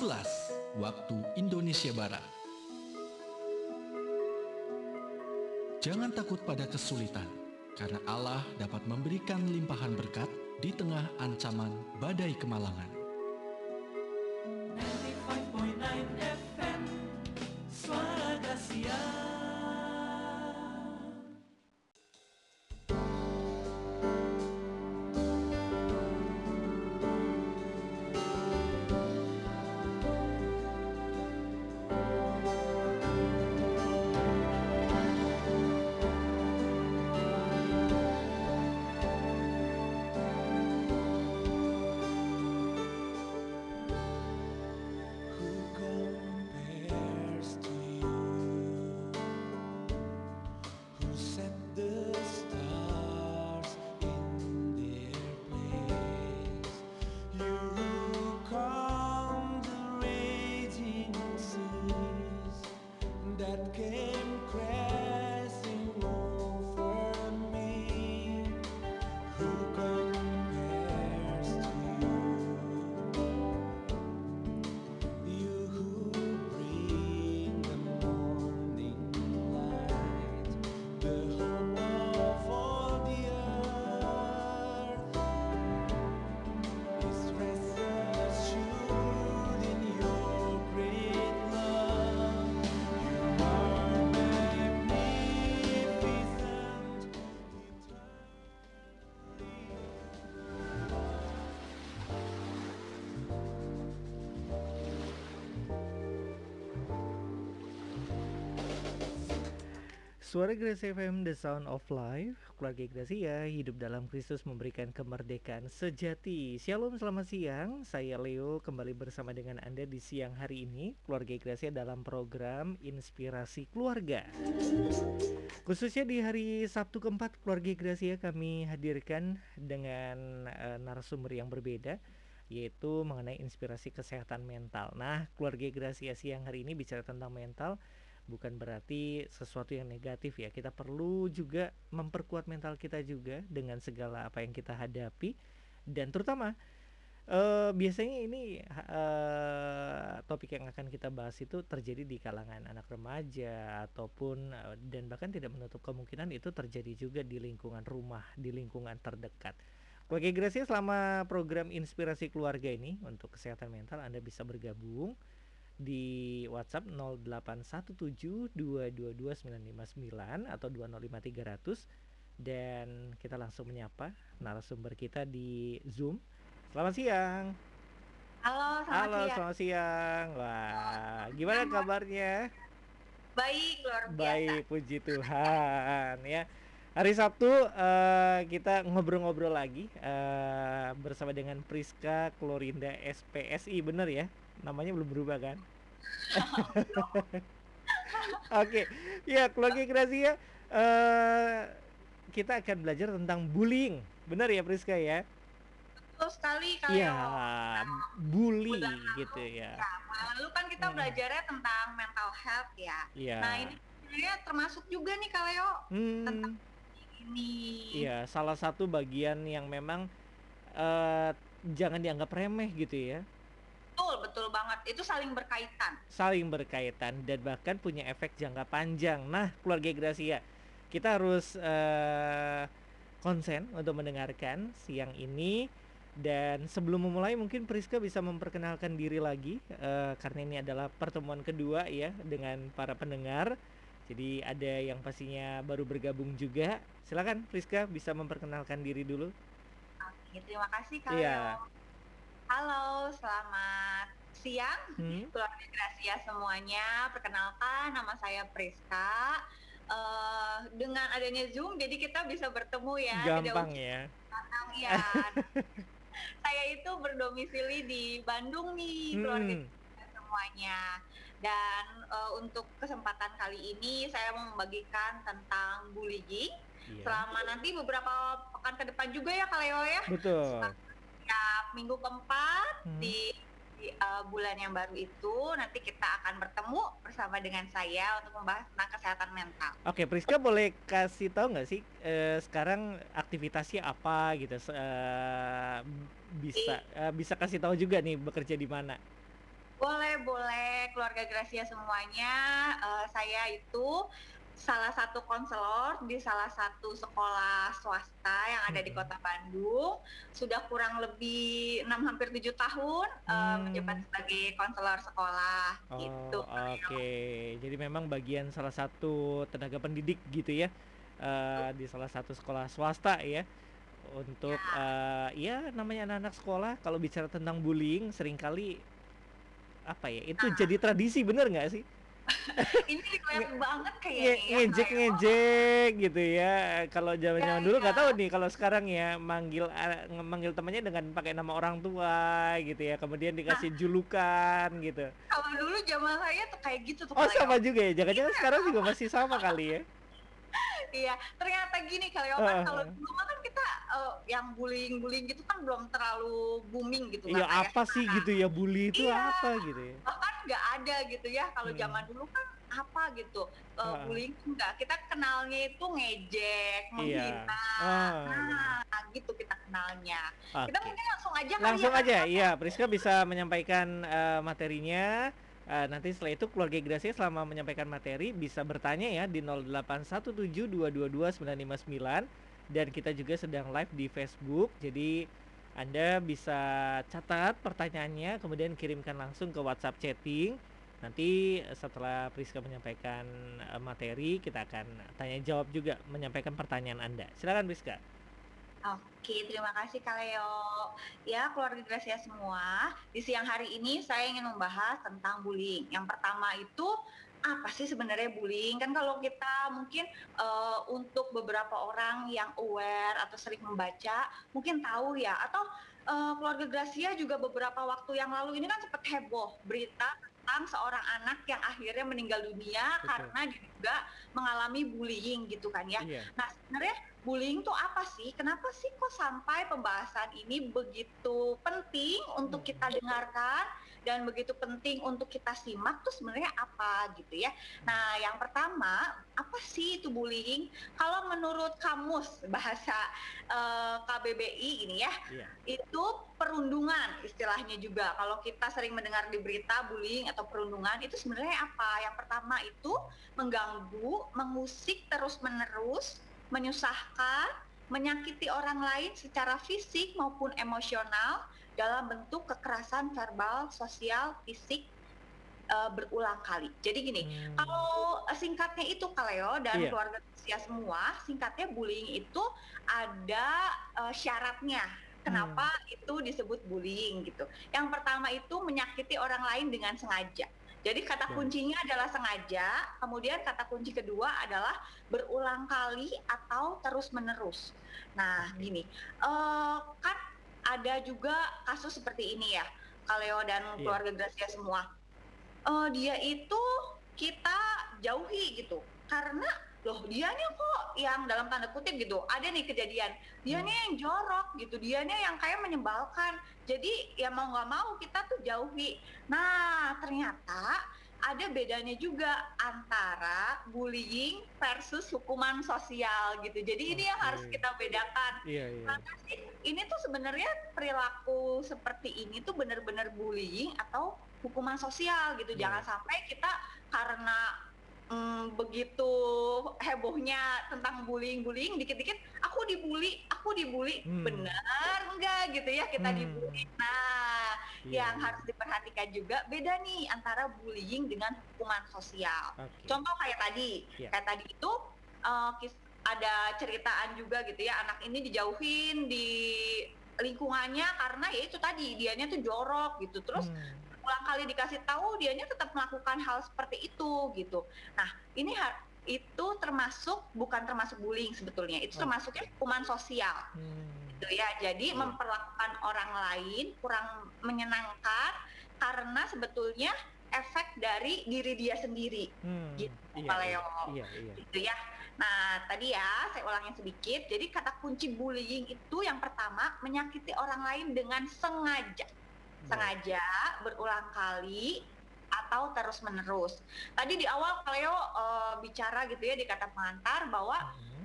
11 waktu Indonesia Barat. Jangan takut pada kesulitan, karena Allah dapat memberikan limpahan berkat di tengah ancaman badai kemalangan. Suara Gracia FM The Sound of Life. Keluarga Gracia hidup dalam Kristus memberikan kemerdekaan sejati. Shalom selamat siang. Saya Leo kembali bersama dengan Anda di siang hari ini. Keluarga Gracia dalam program Inspirasi Keluarga. Khususnya di hari Sabtu keempat Keluarga Gracia kami hadirkan dengan eh, narasumber yang berbeda yaitu mengenai inspirasi kesehatan mental. Nah, keluarga Gracia siang hari ini bicara tentang mental bukan berarti sesuatu yang negatif ya. Kita perlu juga memperkuat mental kita juga dengan segala apa yang kita hadapi dan terutama eh, biasanya ini eh, topik yang akan kita bahas itu terjadi di kalangan anak remaja ataupun eh, dan bahkan tidak menutup kemungkinan itu terjadi juga di lingkungan rumah, di lingkungan terdekat. Keluarga Gracia selama program inspirasi keluarga ini untuk kesehatan mental Anda bisa bergabung di WhatsApp 0817222959 atau 205300 dan kita langsung menyapa narasumber kita di Zoom. Selamat siang. Halo, selamat Halo, siang. selamat siang. Wah, gimana kabarnya? Baik, luar biasa. Baik, puji Tuhan ya. Hari Sabtu eh, kita ngobrol-ngobrol lagi eh, bersama dengan Priska Klorinda SPSI, bener ya? Namanya belum berubah kan? Oke, ya keluarga Grazia, eh kita akan belajar tentang bullying, benar ya Priska ya? Betul sekali kalau Iya, bully Bulan lalu, gitu ya. ya, bulan lalu kan kita Hmm. belajarnya tentang mental health ya. Iya. Nah, ini sebenarnya termasuk juga nih Kaleo Hmm. ini. Iya, salah satu bagian yang memang eh jangan dianggap remeh gitu ya. Banget. Itu saling berkaitan. Saling berkaitan dan bahkan punya efek jangka panjang. Nah, keluarga Gracia, kita harus eh konsen untuk mendengarkan siang ini dan sebelum memulai mungkin Priska bisa memperkenalkan diri lagi eh, karena ini adalah pertemuan kedua ya dengan para pendengar. Jadi ada yang pastinya baru bergabung juga. Silakan Priska bisa memperkenalkan diri dulu. Oke, terima kasih Kaleo. Iya. Halo, selamat siang. Hmm? Keluarga Gracia semuanya, perkenalkan nama saya Priska. Eh, dengan adanya Zoom, jadi kita bisa bertemu ya. Gampang ya. datang, ya. saya itu berdomisili di Bandung nih, keluarga Hmm. kita semuanya. Dan eh, untuk kesempatan kali ini saya mau membagikan tentang bullying. Iya. Selama nanti beberapa pekan ke depan juga ya Kaleo ya. Betul. Setiap minggu keempat Hmm. di, di, eh, bulan yang baru itu nanti kita akan bertemu bersama dengan saya untuk membahas tentang kesehatan mental. Oke, Priska boleh kasih tahu nggak sih eh, sekarang aktivitasnya apa gitu? Eh, bisa eh, bisa kasih tahu juga nih bekerja di mana? Boleh Boleh. Keluarga Gracia semuanya, eh, saya itu salah satu konselor di salah satu sekolah swasta yang ada di Mhm. Kota Bandung. Sudah kurang lebih 6 hampir 7 tahun eh, Hmm. menjabat sebagai konselor sekolah gitu. Oh, oke. Jadi memang bagian salah satu tenaga pendidik gitu ya, eh, di salah satu sekolah swasta ya. Untuk eh, ya namanya anak-anak sekolah kalau bicara tentang bullying sering kali apa ya itu Nah. jadi tradisi bener nggak sih? Ini relate banget Nge kayaknya ya. ngejek Eo. ngejek gitu ya. Kalau zaman-zaman Iya, dulu nggak iya. tahu nih kalau sekarang ya manggil nge- manggil temannya dengan pakai nama orang tua gitu ya. Kemudian dikasih julukan gitu. Kalau dulu zaman saya tuh kayak gitu tuh Oh Eo. sama juga ya. Jangan-jangan sekarang juga masih sama kali ya. Iya, ternyata gini kalau Heeh, kan kalau heeh. dulu kan kita eh, yang bullying-bullying gitu kan belum terlalu booming gitu Iya nggak kayak apa sih sekarang. gitu ya bully itu Iya. apa gitu ya. Bahkan nggak ada gitu ya kalau Hmm. zaman dulu kan apa gitu eh, Heeh. bullying tuh nggak kita kenalnya itu ngejek, Iya. menghina. Ah, Nah, gitu kita kenalnya. Kita Oke. mungkin langsung aja kali Langsung ya, aja, Eo. iya. Priska bisa menyampaikan eh, materinya. Eh, nanti setelah itu keluarga Gracia selama menyampaikan materi bisa bertanya ya di 0817222959 dan kita juga sedang live di Facebook. Jadi Anda bisa catat pertanyaannya kemudian kirimkan langsung ke WhatsApp chatting. Nanti eh, setelah Priska menyampaikan eh, materi, kita akan tanya jawab juga menyampaikan pertanyaan Anda. Silakan Priska. Oke, terima kasih Kak Leo. Ya, keluarga Gracia semua, di siang hari ini saya ingin membahas tentang bullying. Yang pertama itu apa sih sebenarnya bullying? Kan kalau kita mungkin eh, untuk beberapa orang yang aware atau sering membaca, mungkin tahu ya. Atau eh, keluarga Gracia juga beberapa waktu yang lalu ini kan sempat heboh berita tentang seorang anak yang akhirnya meninggal dunia Betul. karena diduga mengalami bullying gitu kan ya. Iya. Nah, sebenarnya bullying itu apa sih? Kenapa sih kok sampai pembahasan ini begitu penting untuk kita dengarkan dan begitu penting untuk kita simak tuh sebenarnya apa gitu ya. Nah, yang pertama, apa sih itu bullying? Kalau menurut kamus bahasa eh, KBBI ini ya, Iya. itu perundungan istilahnya juga. Kalau kita sering mendengar di berita bullying atau perundungan itu sebenarnya apa? Yang pertama itu mengganggu, mengusik terus-menerus, menyusahkan, menyakiti orang lain secara fisik maupun emosional dalam bentuk kekerasan verbal, sosial, fisik eh, berulang kali. Jadi gini, Hmm. kalau eh, singkatnya itu Kaleo dan Iya. keluarga usia semua, singkatnya bullying itu ada eh, syaratnya. Kenapa Hmm. itu disebut bullying gitu? Yang pertama itu menyakiti orang lain dengan sengaja. Jadi kata Ya. kuncinya adalah sengaja, kemudian kata kunci kedua adalah berulang kali atau terus menerus. Nah, Oke. gini, eh, kan ada juga kasus seperti ini ya, Kaleo dan Iya. keluarga Gracia semua. Eh, dia itu kita jauhi gitu. Karena loh dianya kok yang dalam tanda kutip gitu ada nih kejadian. Dia Hmm. nih yang jorok gitu dianya yang kayak menyebalkan. Jadi ya mau nggak mau kita tuh jauhi. Nah ternyata ada bedanya juga antara bullying versus hukuman sosial gitu jadi ini yang harus kita bedakan Iya, iya. Maka sih ini tuh sebenarnya perilaku seperti ini tuh benar-benar bullying atau hukuman sosial gitu. Iya. Jangan sampai kita karena mm, begitu hebohnya tentang bullying-bullying dikit-dikit aku dibully, aku dibully. Hmm. Benar enggak gitu ya kita Hmm. dibully. Nah, Iya, yang iya. harus diperhatikan juga beda nih antara bullying dengan hukuman sosial. Oke. Contoh kayak tadi, Iya. kayak tadi itu eh, kis- ada ceritaan juga gitu ya anak ini dijauhin di lingkungannya karena ya itu tadi dianya tuh jorok gitu terus Hmm. ulang kali dikasih tahu dianya tetap melakukan hal seperti itu gitu. Nah ini itu termasuk bukan termasuk bullying sebetulnya itu Oh. termasuknya hukuman sosial Hmm. gitu ya. Jadi Iya. memperlakukan orang lain kurang menyenangkan karena sebetulnya efek dari diri dia sendiri Hmm. gitu, Iya, Pak iya, Leo. iya, iya. gitu ya. Nah, tadi ya saya ulangin sedikit. Jadi kata kunci bullying itu yang pertama menyakiti orang lain dengan sengaja. Baik. Sengaja berulang kali atau terus-menerus. Tadi di awal Kaleo eh, bicara gitu ya di kata pengantar bahwa Hmm.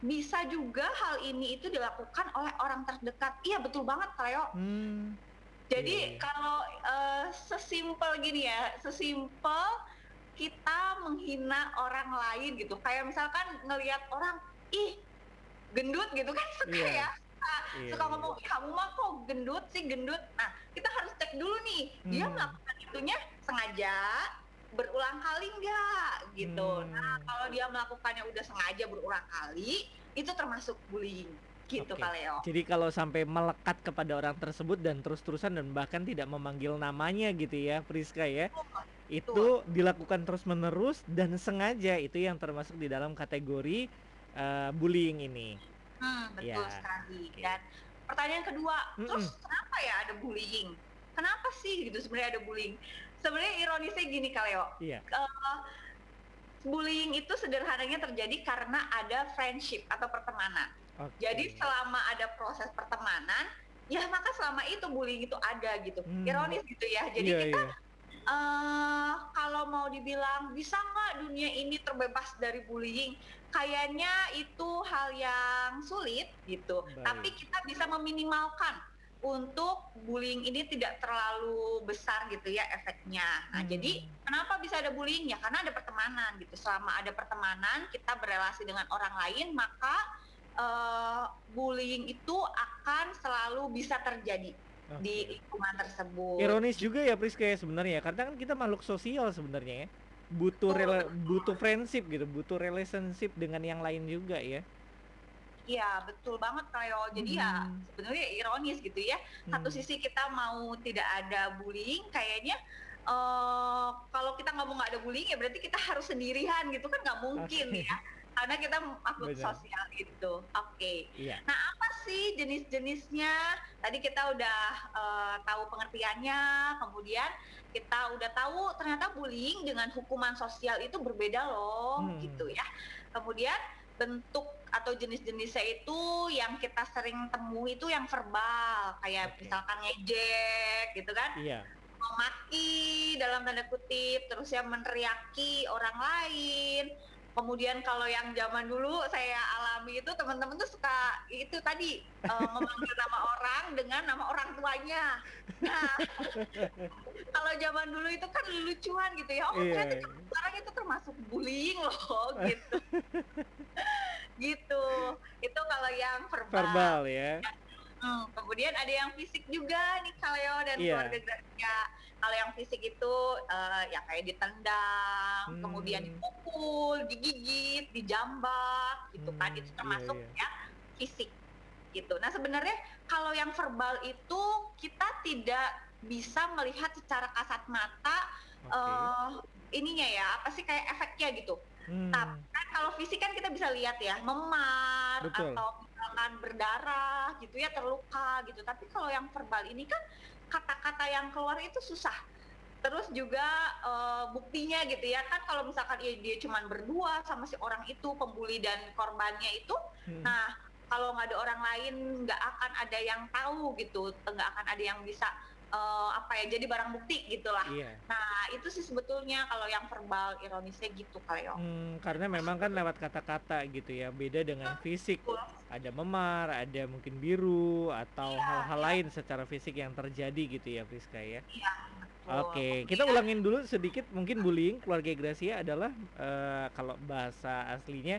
bisa juga hal ini itu dilakukan oleh orang terdekat. Iya, betul banget Kaleo. Hmm. Jadi Iya, iya. kalau eh, sesimpel gini ya, sesimpel kita menghina orang lain gitu. Kayak misalkan ngelihat orang, ih gendut gitu kan suka Iya. ya. Suka, Iya, suka iya. ngomong, "Ih, kamu mah kok gendut sih gendut. Nah kita harus cek dulu nih, dia Hmm. melakukan itunya sengaja berulang kali nggak gitu. Nah Hmm. kalau dia melakukannya udah sengaja berulang kali, itu termasuk bullying gitu Oke. Kaleo. Jadi kalau sampai melekat kepada orang tersebut dan terus-terusan dan bahkan tidak memanggil namanya gitu ya, Priska ya. Itu dilakukan terus-menerus dan sengaja itu yang termasuk di dalam kategori eh, bullying ini. Hmm, betul Ya. sekali. Dan pertanyaan kedua, terus kenapa ya ada bullying? Kenapa sih gitu sebenarnya ada bullying? Sebenarnya ironisnya gini Kaleo, Iya. eh, bullying itu sederhananya terjadi karena ada friendship atau pertemanan. Oke. Jadi selama ada proses pertemanan, ya maka selama itu bullying itu ada gitu. Hmm. Ironis gitu ya. Jadi Iya, kita iya. Eh kalau mau dibilang bisa nggak dunia ini terbebas dari bullying, kayaknya itu hal yang sulit gitu. Baik. Tapi kita bisa meminimalkan untuk bullying ini tidak terlalu besar gitu ya efeknya. Nah, Hmm. jadi kenapa bisa ada bullying ya? Karena ada pertemanan gitu. Selama ada pertemanan, kita berelasi dengan orang lain, maka eh, bullying itu akan selalu bisa terjadi Oke. di lingkungan tersebut. Ironis juga ya Priska ya sebenarnya karena kan kita makhluk sosial sebenarnya ya. Butuh rela- butuh friendship gitu, butuh relationship dengan yang lain juga ya. Iya, betul banget Cleo. Jadi ya Hmm. sebenarnya ironis gitu ya. Satu Hmm. sisi kita mau tidak ada bullying, kayaknya eh kalau kita ngomong nggak ada bullying ya berarti kita harus sendirian gitu kan nggak mungkin Oke. ya. Karena kita makhluk Benar. sosial itu. Oke. Iya. Nah, apa sih jenis-jenisnya? Tadi kita udah eh, tahu pengertiannya, kemudian kita udah tahu ternyata bullying dengan hukuman sosial itu berbeda loh, Hmm. gitu ya. Kemudian bentuk atau jenis-jenisnya itu yang kita sering temui itu yang verbal, kayak Oke. misalkan ngejek gitu kan, Iya. memaki dalam tanda kutip, terus ya meneriaki orang lain. Kemudian kalau yang zaman dulu saya alami itu teman-teman tuh suka itu tadi eh, memanggil nama orang dengan nama orang tuanya. Nah, kalau zaman dulu itu kan lucuan gitu ya. Oh, Iya. ternyata sekarang itu termasuk bullying loh gitu. gitu. Itu kalau yang verbal. Verbal ya. Hmm, kemudian ada yang fisik juga nih Kaleo dan Iya. keluarga Gracia. Kalau yang fisik itu eh, ya kayak ditendang, Hmm. kemudian dipukul, digigit, dijambak gitu kan. Hmm, Itu iya, termasuk iya. ya fisik gitu. Nah, sebenarnya kalau yang verbal itu kita tidak bisa melihat secara kasat mata Oke. eh ininya ya, apa sih kayak efeknya gitu. Hmm. Tapi kan kalau fisik kan kita bisa lihat ya, memar Betul. atau misalkan berdarah gitu ya, terluka gitu. Tapi kalau yang verbal ini kan kata-kata yang keluar itu susah. Terus juga eh, buktinya gitu ya kan kalau misalkan ya dia cuman berdua sama si orang itu pembuli dan korbannya itu, Hmm. nah kalau nggak ada orang lain nggak akan ada yang tahu gitu, nggak akan ada yang bisa eh, apa ya jadi barang bukti gitulah. Iya. Nah itu sih sebetulnya kalau yang verbal ironisnya gitu Kaleo. Hmm, karena memang kan lewat kata-kata gitu ya, beda dengan fisik. Betul. Ada memar, ada mungkin biru atau Iya, hal-hal iya. lain secara fisik yang terjadi gitu ya, Priska ya. Iya. Oke, kita Kemudian- ulangin dulu sedikit mungkin bullying keluarga Gracia adalah eh, kalau bahasa aslinya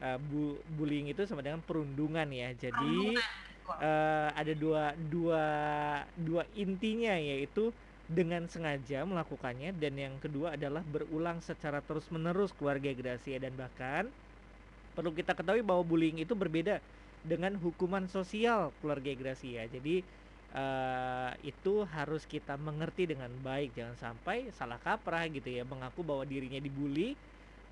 eh, bu- bullying itu sama dengan perundungan ya. Jadi Perundungan, eh, ada dua dua dua intinya yaitu dengan sengaja melakukannya dan yang kedua adalah berulang secara terus-menerus keluarga Gracia dan bahkan perlu kita ketahui bahwa bullying itu berbeda dengan hukuman sosial keluarga Gracia. Jadi eh, itu harus kita mengerti dengan baik jangan sampai salah kaprah gitu ya mengaku bahwa dirinya dibully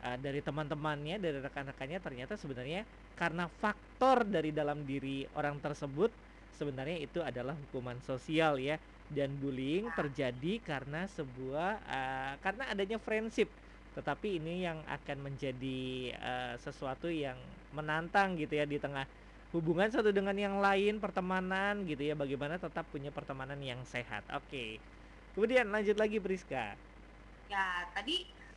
eh, dari teman-temannya dari rekan-rekannya ternyata sebenarnya karena faktor dari dalam diri orang tersebut sebenarnya itu adalah hukuman sosial ya. Dan bullying terjadi karena sebuah eh, karena adanya friendship. Tetapi ini yang akan menjadi eh, sesuatu yang menantang gitu ya di tengah hubungan satu dengan yang lain pertemanan gitu ya. Bagaimana tetap punya pertemanan yang sehat. Oke. Kemudian lanjut lagi Priska. Ya tadi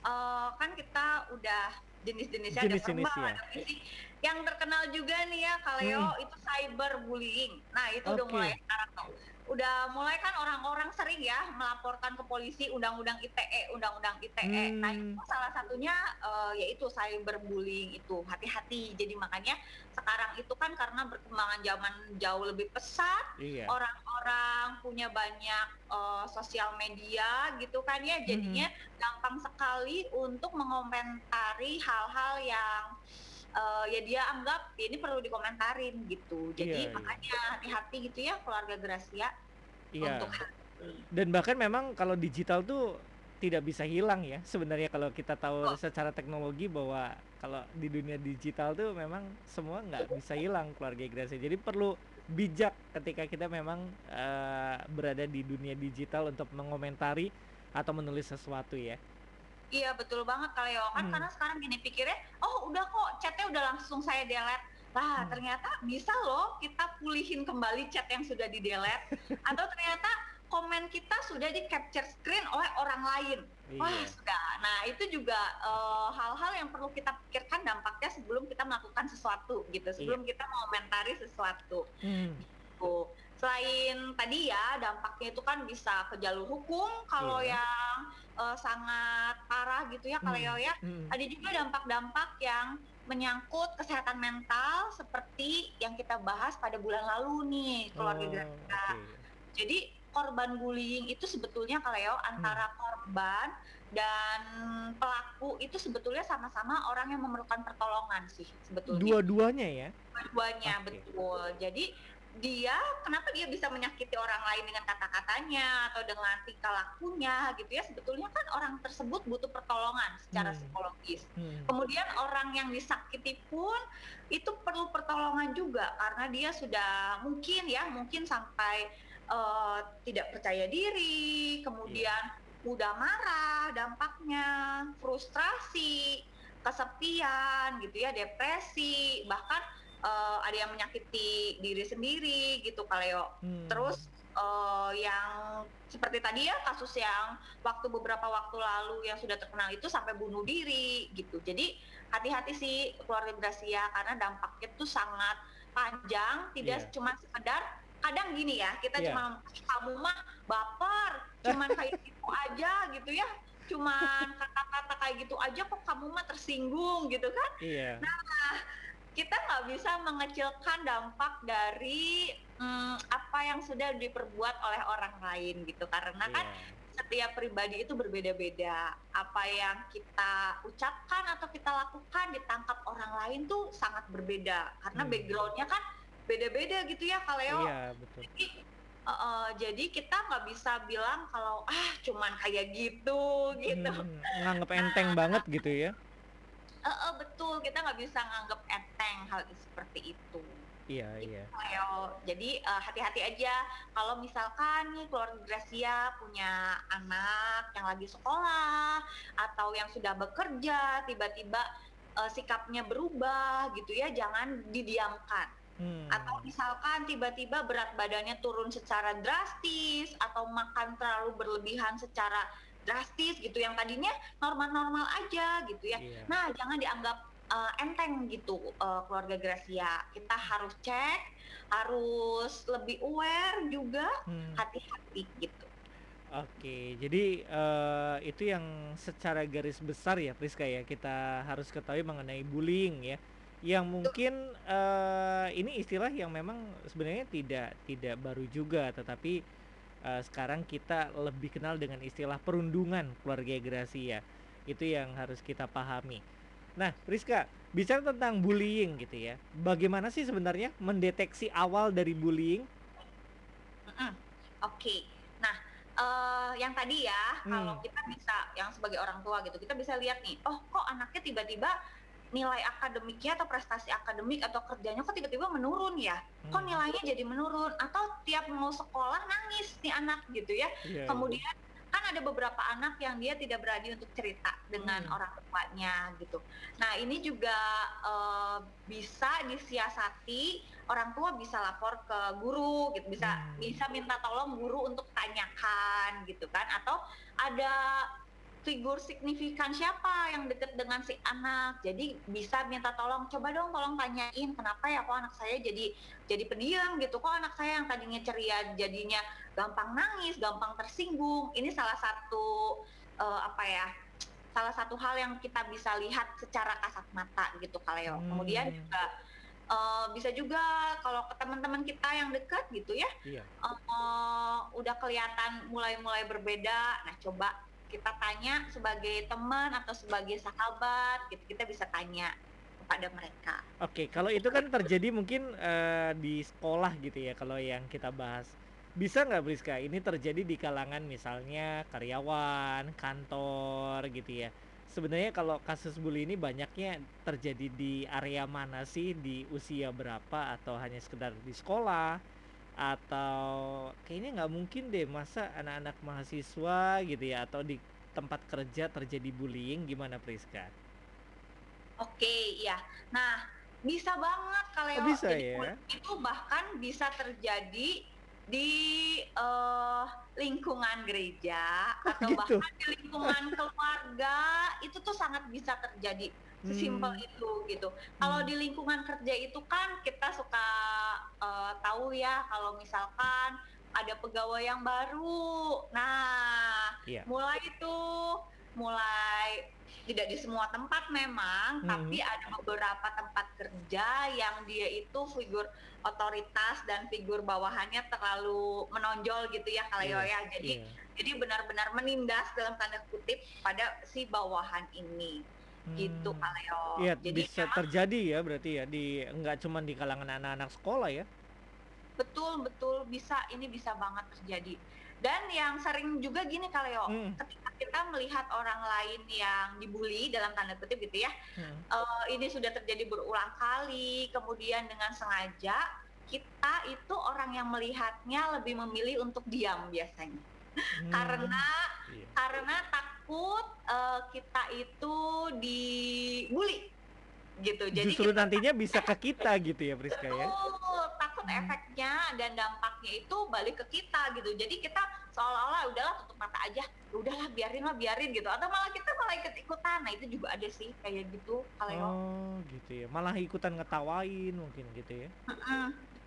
eh, kan kita udah jenis-jenisnya ada Jenis-jenis, verbal, ya. ada fisik. Yang terkenal juga nih ya Kaleo itu cyberbullying. Nah itu udah Oke. mulai sekarang tuh. Udah mulai kan orang-orang sering ya melaporkan ke polisi undang-undang ITE, undang-undang ITE. Nah, Hmm. itu salah satunya eh, yaitu cyberbullying itu. Hati-hati. Jadi makanya sekarang itu kan karena berkembangan zaman jauh lebih pesat, Iya. orang-orang punya banyak eh, sosial media gitu kan ya jadinya gampang sekali untuk mengomentari hal-hal yang eh, ya dia anggap "Ya ini perlu dikomentarin gitu jadi Iya, iya. makanya hati-hati gitu ya keluarga Gracia Iya. untuk hal ini. Dan bahkan memang kalau digital tuh tidak bisa hilang ya. Sebenarnya kalau kita tahu Oh. secara teknologi bahwa kalau di dunia digital tuh memang semua nggak bisa hilang keluarga Gracia. Jadi perlu bijak ketika kita memang eh, berada di dunia digital untuk mengomentari atau menulis sesuatu ya. Iya betul banget Kaleo kan Hmm. karena sekarang gini pikirnya oh udah kok chatnya udah langsung saya delete lah Hmm. ternyata bisa loh kita pulihin kembali chat yang sudah di delete atau ternyata komen kita sudah di capture screen oleh orang lain wah Iya. sudah nah itu juga eh, hal-hal yang perlu kita pikirkan dampaknya sebelum kita melakukan sesuatu gitu sebelum kita mengomentari sesuatu Hmm. gitu. Selain tadi ya dampaknya itu kan bisa ke jalur hukum kalau Iya. yang eh, sangat parah gitu ya kalau Hmm. ya. Hmm. Ada juga dampak-dampak yang menyangkut kesehatan mental seperti yang kita bahas pada bulan lalu nih keluarga Oh, Gracia. oke. Jadi korban bullying itu sebetulnya kalau ya antara Hmm. korban dan pelaku itu sebetulnya sama-sama orang yang memerlukan pertolongan sih sebetulnya Dua-duanya ya. dua-duanya Oke. betul. Jadi dia kenapa dia bisa menyakiti orang lain dengan kata-katanya atau dengan tingkah lakunya gitu ya sebetulnya kan orang tersebut butuh pertolongan secara Hmm. psikologis. Hmm. Kemudian orang yang disakiti pun itu perlu pertolongan juga karena dia sudah mungkin ya mungkin sampai eh, tidak percaya diri, kemudian mudah marah dampaknya, frustrasi, kesepian gitu ya, depresi, bahkan eh, ada yang menyakiti diri sendiri gitu Kaleo. Hmm. Terus eh, yang seperti tadi ya kasus yang waktu beberapa waktu lalu yang sudah terkenal itu sampai bunuh diri gitu. Jadi hati-hati sih keluarga Gracia karena dampaknya tuh sangat panjang, tidak Iya. cuma sekedar kadang gini ya kita Iya. cuma kamu mah baper, cuman kayak gitu aja gitu ya. Cuman kata-kata kayak gitu aja kok kamu mah tersinggung gitu kan Iya. Kita nggak bisa mengecilkan dampak dari mm, apa yang sudah diperbuat oleh orang lain gitu karena kan Iya. setiap pribadi itu berbeda-beda apa yang kita ucapkan atau kita lakukan ditangkap orang lain tuh sangat berbeda karena Hmm. backgroundnya kan beda-beda gitu ya Kaleo Iya, betul. jadi, eh, eh, jadi kita nggak bisa bilang kalau ah cuman kayak gitu gitu Hmm, nganggep enteng banget gitu ya. Eh, eh, betul. Kita nggak bisa nganggap enteng hal seperti itu. Iya, iya. Ayo, jadi eh, hati-hati aja. Kalau misalkan nih keluarga Gracia punya anak yang lagi sekolah atau yang sudah bekerja tiba-tiba eh, sikapnya berubah gitu ya jangan didiamkan. Hmm. atau misalkan tiba-tiba berat badannya turun secara drastis atau makan terlalu berlebihan secara drastis gitu yang tadinya normal-normal aja gitu ya Iya. Nah, jangan dianggap uh, enteng gitu uh, keluarga Gracia. Kita harus cek, harus lebih aware juga, Hmm. hati-hati gitu. Oke, jadi eh, itu yang secara garis besar ya Priska ya kita harus ketahui mengenai bullying ya, yang mungkin eh, ini istilah yang memang sebenarnya tidak tidak baru juga, tetapi eh, sekarang kita lebih kenal dengan istilah perundungan keluarga Gracia, itu yang harus kita pahami. Nah, Priska, bicara tentang bullying gitu ya, bagaimana sih sebenarnya mendeteksi awal dari bullying? Mm-mm. Oke. Nah, eh, yang tadi ya, Hmm. kalau kita bisa, yang sebagai orang tua gitu, kita bisa lihat nih, oh kok anaknya tiba-tiba nilai akademiknya atau prestasi akademik atau kerjanya kok tiba-tiba menurun ya? Kok Hmm. nilainya jadi menurun? Atau tiap mau sekolah nangis nih anak gitu ya? Iya, iya. Kemudian kan ada beberapa anak yang dia tidak berani untuk cerita dengan Hmm. orang tuanya gitu. Nah ini juga eh, bisa disiasati orang tua bisa lapor ke guru gitu, bisa Hmm. bisa minta tolong guru untuk tanyakan gitu kan, atau ada figur signifikan siapa yang deket dengan si anak. Jadi bisa minta tolong, coba dong tolong tanyain kenapa ya kok anak saya jadi jadi pendiam gitu. Kok anak saya yang tadinya ceria jadinya gampang nangis, gampang tersinggung. Ini salah satu eh, apa ya? Salah satu hal yang kita bisa lihat secara kasat mata gitu Kaleo. Kemudian Hmm. juga eh, bisa juga kalau ke teman-teman kita yang dekat gitu ya Iya. eh, udah kelihatan mulai-mulai berbeda. Nah, coba kita tanya sebagai teman atau sebagai sahabat, gitu kita bisa tanya kepada mereka. Oke, kalau itu kan terjadi mungkin eh, di sekolah gitu ya, kalau yang kita bahas. Bisa nggak Briska, ini terjadi di kalangan misalnya karyawan, kantor gitu ya. Sebenarnya kalau kasus bully ini banyaknya terjadi di area mana sih? Di usia berapa? Atau hanya sekedar di sekolah? Atau kayaknya nggak mungkin deh masa anak-anak mahasiswa gitu ya atau di tempat kerja terjadi bullying gimana Priska? Oke, iya. Nah, bisa banget kalau Oh, bisa jadi ya? itu bahkan bisa terjadi di eh, lingkungan gereja atau gitu? bahkan di lingkungan keluarga itu tuh sangat bisa terjadi sesimpel Hmm. itu gitu. Kalau Hmm. di lingkungan kerja itu kan kita suka eh, tahu ya kalau misalkan ada pegawai yang baru. Nah, Iya. mulai itu mulai tidak di semua tempat memang, Hmm. tapi ada beberapa tempat kerja yang dia itu figur otoritas dan figur bawahannya terlalu menonjol gitu ya kalau Iya, ya. Jadi iya. jadi benar-benar menindas dalam tanda kutip pada si bawahan ini gitu Hmm. Kaleo. Iya, Jadi bisa memang terjadi ya berarti ya di nggak cuma di kalangan anak-anak sekolah ya. betul betul bisa ini bisa banget terjadi. Dan yang sering juga gini Kaleo, Hmm. ketika kita melihat orang lain yang dibully dalam tanda kutip gitu ya, Hmm. eh, ini sudah terjadi berulang kali, kemudian dengan sengaja kita itu orang yang melihatnya lebih memilih untuk diam biasanya, Hmm. karena Iya. karena takut eh, kita itu dibully gitu. Jadi Justru kita nantinya bisa ke kita gitu ya Priska ya. Takut Hmm. efeknya dan dampaknya itu balik ke kita gitu. Jadi kita seolah-olah udahlah tutup mata aja, "Ya udahlah biarin lah biarin gitu. Atau malah kita malah ikut ikutan. Nah itu juga ada sih kayak gitu kalau Oh, gitu ya. Malah ikutan ngetawain mungkin gitu ya.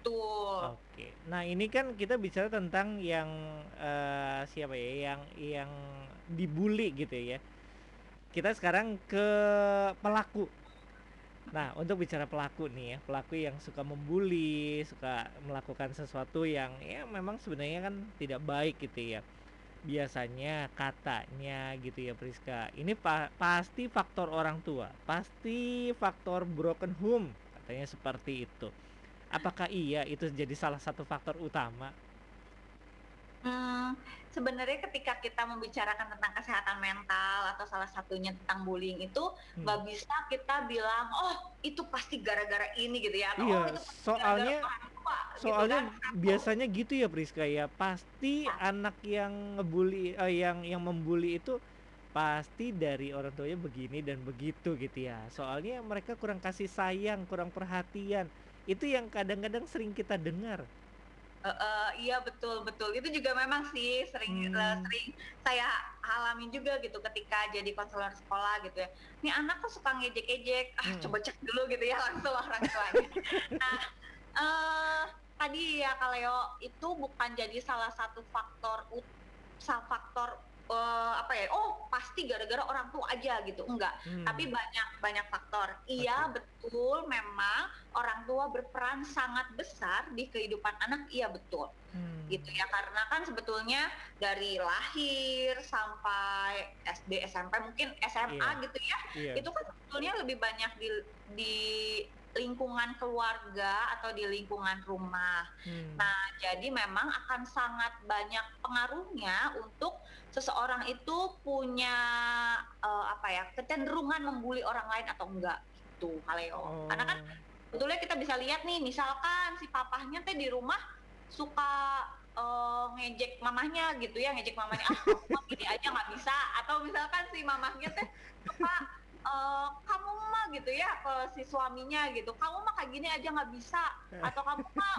Betul. Oke. Nah, ini kan kita bicara tentang yang eh, siapa ya? Yang yang dibully gitu ya. Kita sekarang ke pelaku. Nah, untuk bicara pelaku nih ya, pelaku yang suka membuli, suka melakukan sesuatu yang ya memang sebenarnya kan tidak baik gitu ya. Biasanya katanya gitu ya Priska. Ini pa- pasti faktor orang tua, pasti faktor broken home, katanya seperti itu. Apakah iya itu jadi salah satu faktor utama? Hmm, sebenarnya ketika kita membicarakan tentang kesehatan mental atau salah satunya tentang bullying itu Hmm. nggak bisa kita bilang oh itu pasti gara-gara ini gitu ya atau Iya, oh itu pasti soalnya gara-gara orang tua," gitu soalnya kan. biasanya gitu ya Priska ya. Pasti anak yang ngebully eh, yang yang membuli itu pasti dari orang tuanya begini dan begitu gitu ya. Soalnya mereka kurang kasih sayang, kurang perhatian. Itu yang kadang-kadang sering kita dengar. Eh, eh, iya betul betul itu juga memang sih sering eh, Hmm. sering saya alamin juga gitu ketika jadi konselor sekolah gitu ya. Ini anak kok suka ngejek-ejek, ah Hmm. coba cek dulu gitu ya langsung orang tuanya. nah eh tadi ya Kaleo itu bukan jadi salah satu faktor faktor eh, apa ya? Oh pasti gara-gara orang tua aja gitu enggak. Hmm. Tapi banyak banyak faktor. Iya betul, memang orang tua berperan sangat besar di kehidupan anak. Iya betul, Hmm. gitu ya. Karena kan sebetulnya dari lahir sampai SD, SMP, mungkin SMA Iya. gitu ya, Iya. itu kan sebetulnya lebih banyak di di lingkungan keluarga atau di lingkungan rumah. Hmm. Nah, jadi memang akan sangat banyak pengaruhnya untuk seseorang itu punya eh, apa ya kecenderungan membuli orang lain atau enggak gitu, Kaleo. Oh. Karena kan sebetulnya kita bisa lihat nih, misalkan si papahnya teh di rumah suka eh, ngejek mamahnya gitu ya, ngejek mamahnya, ah gini aja nggak bisa, atau misalkan si mamahnya teh suka eh, kamu mah gitu ya ke si suaminya gitu, kamu mah kayak gini aja nggak bisa, atau kamu mah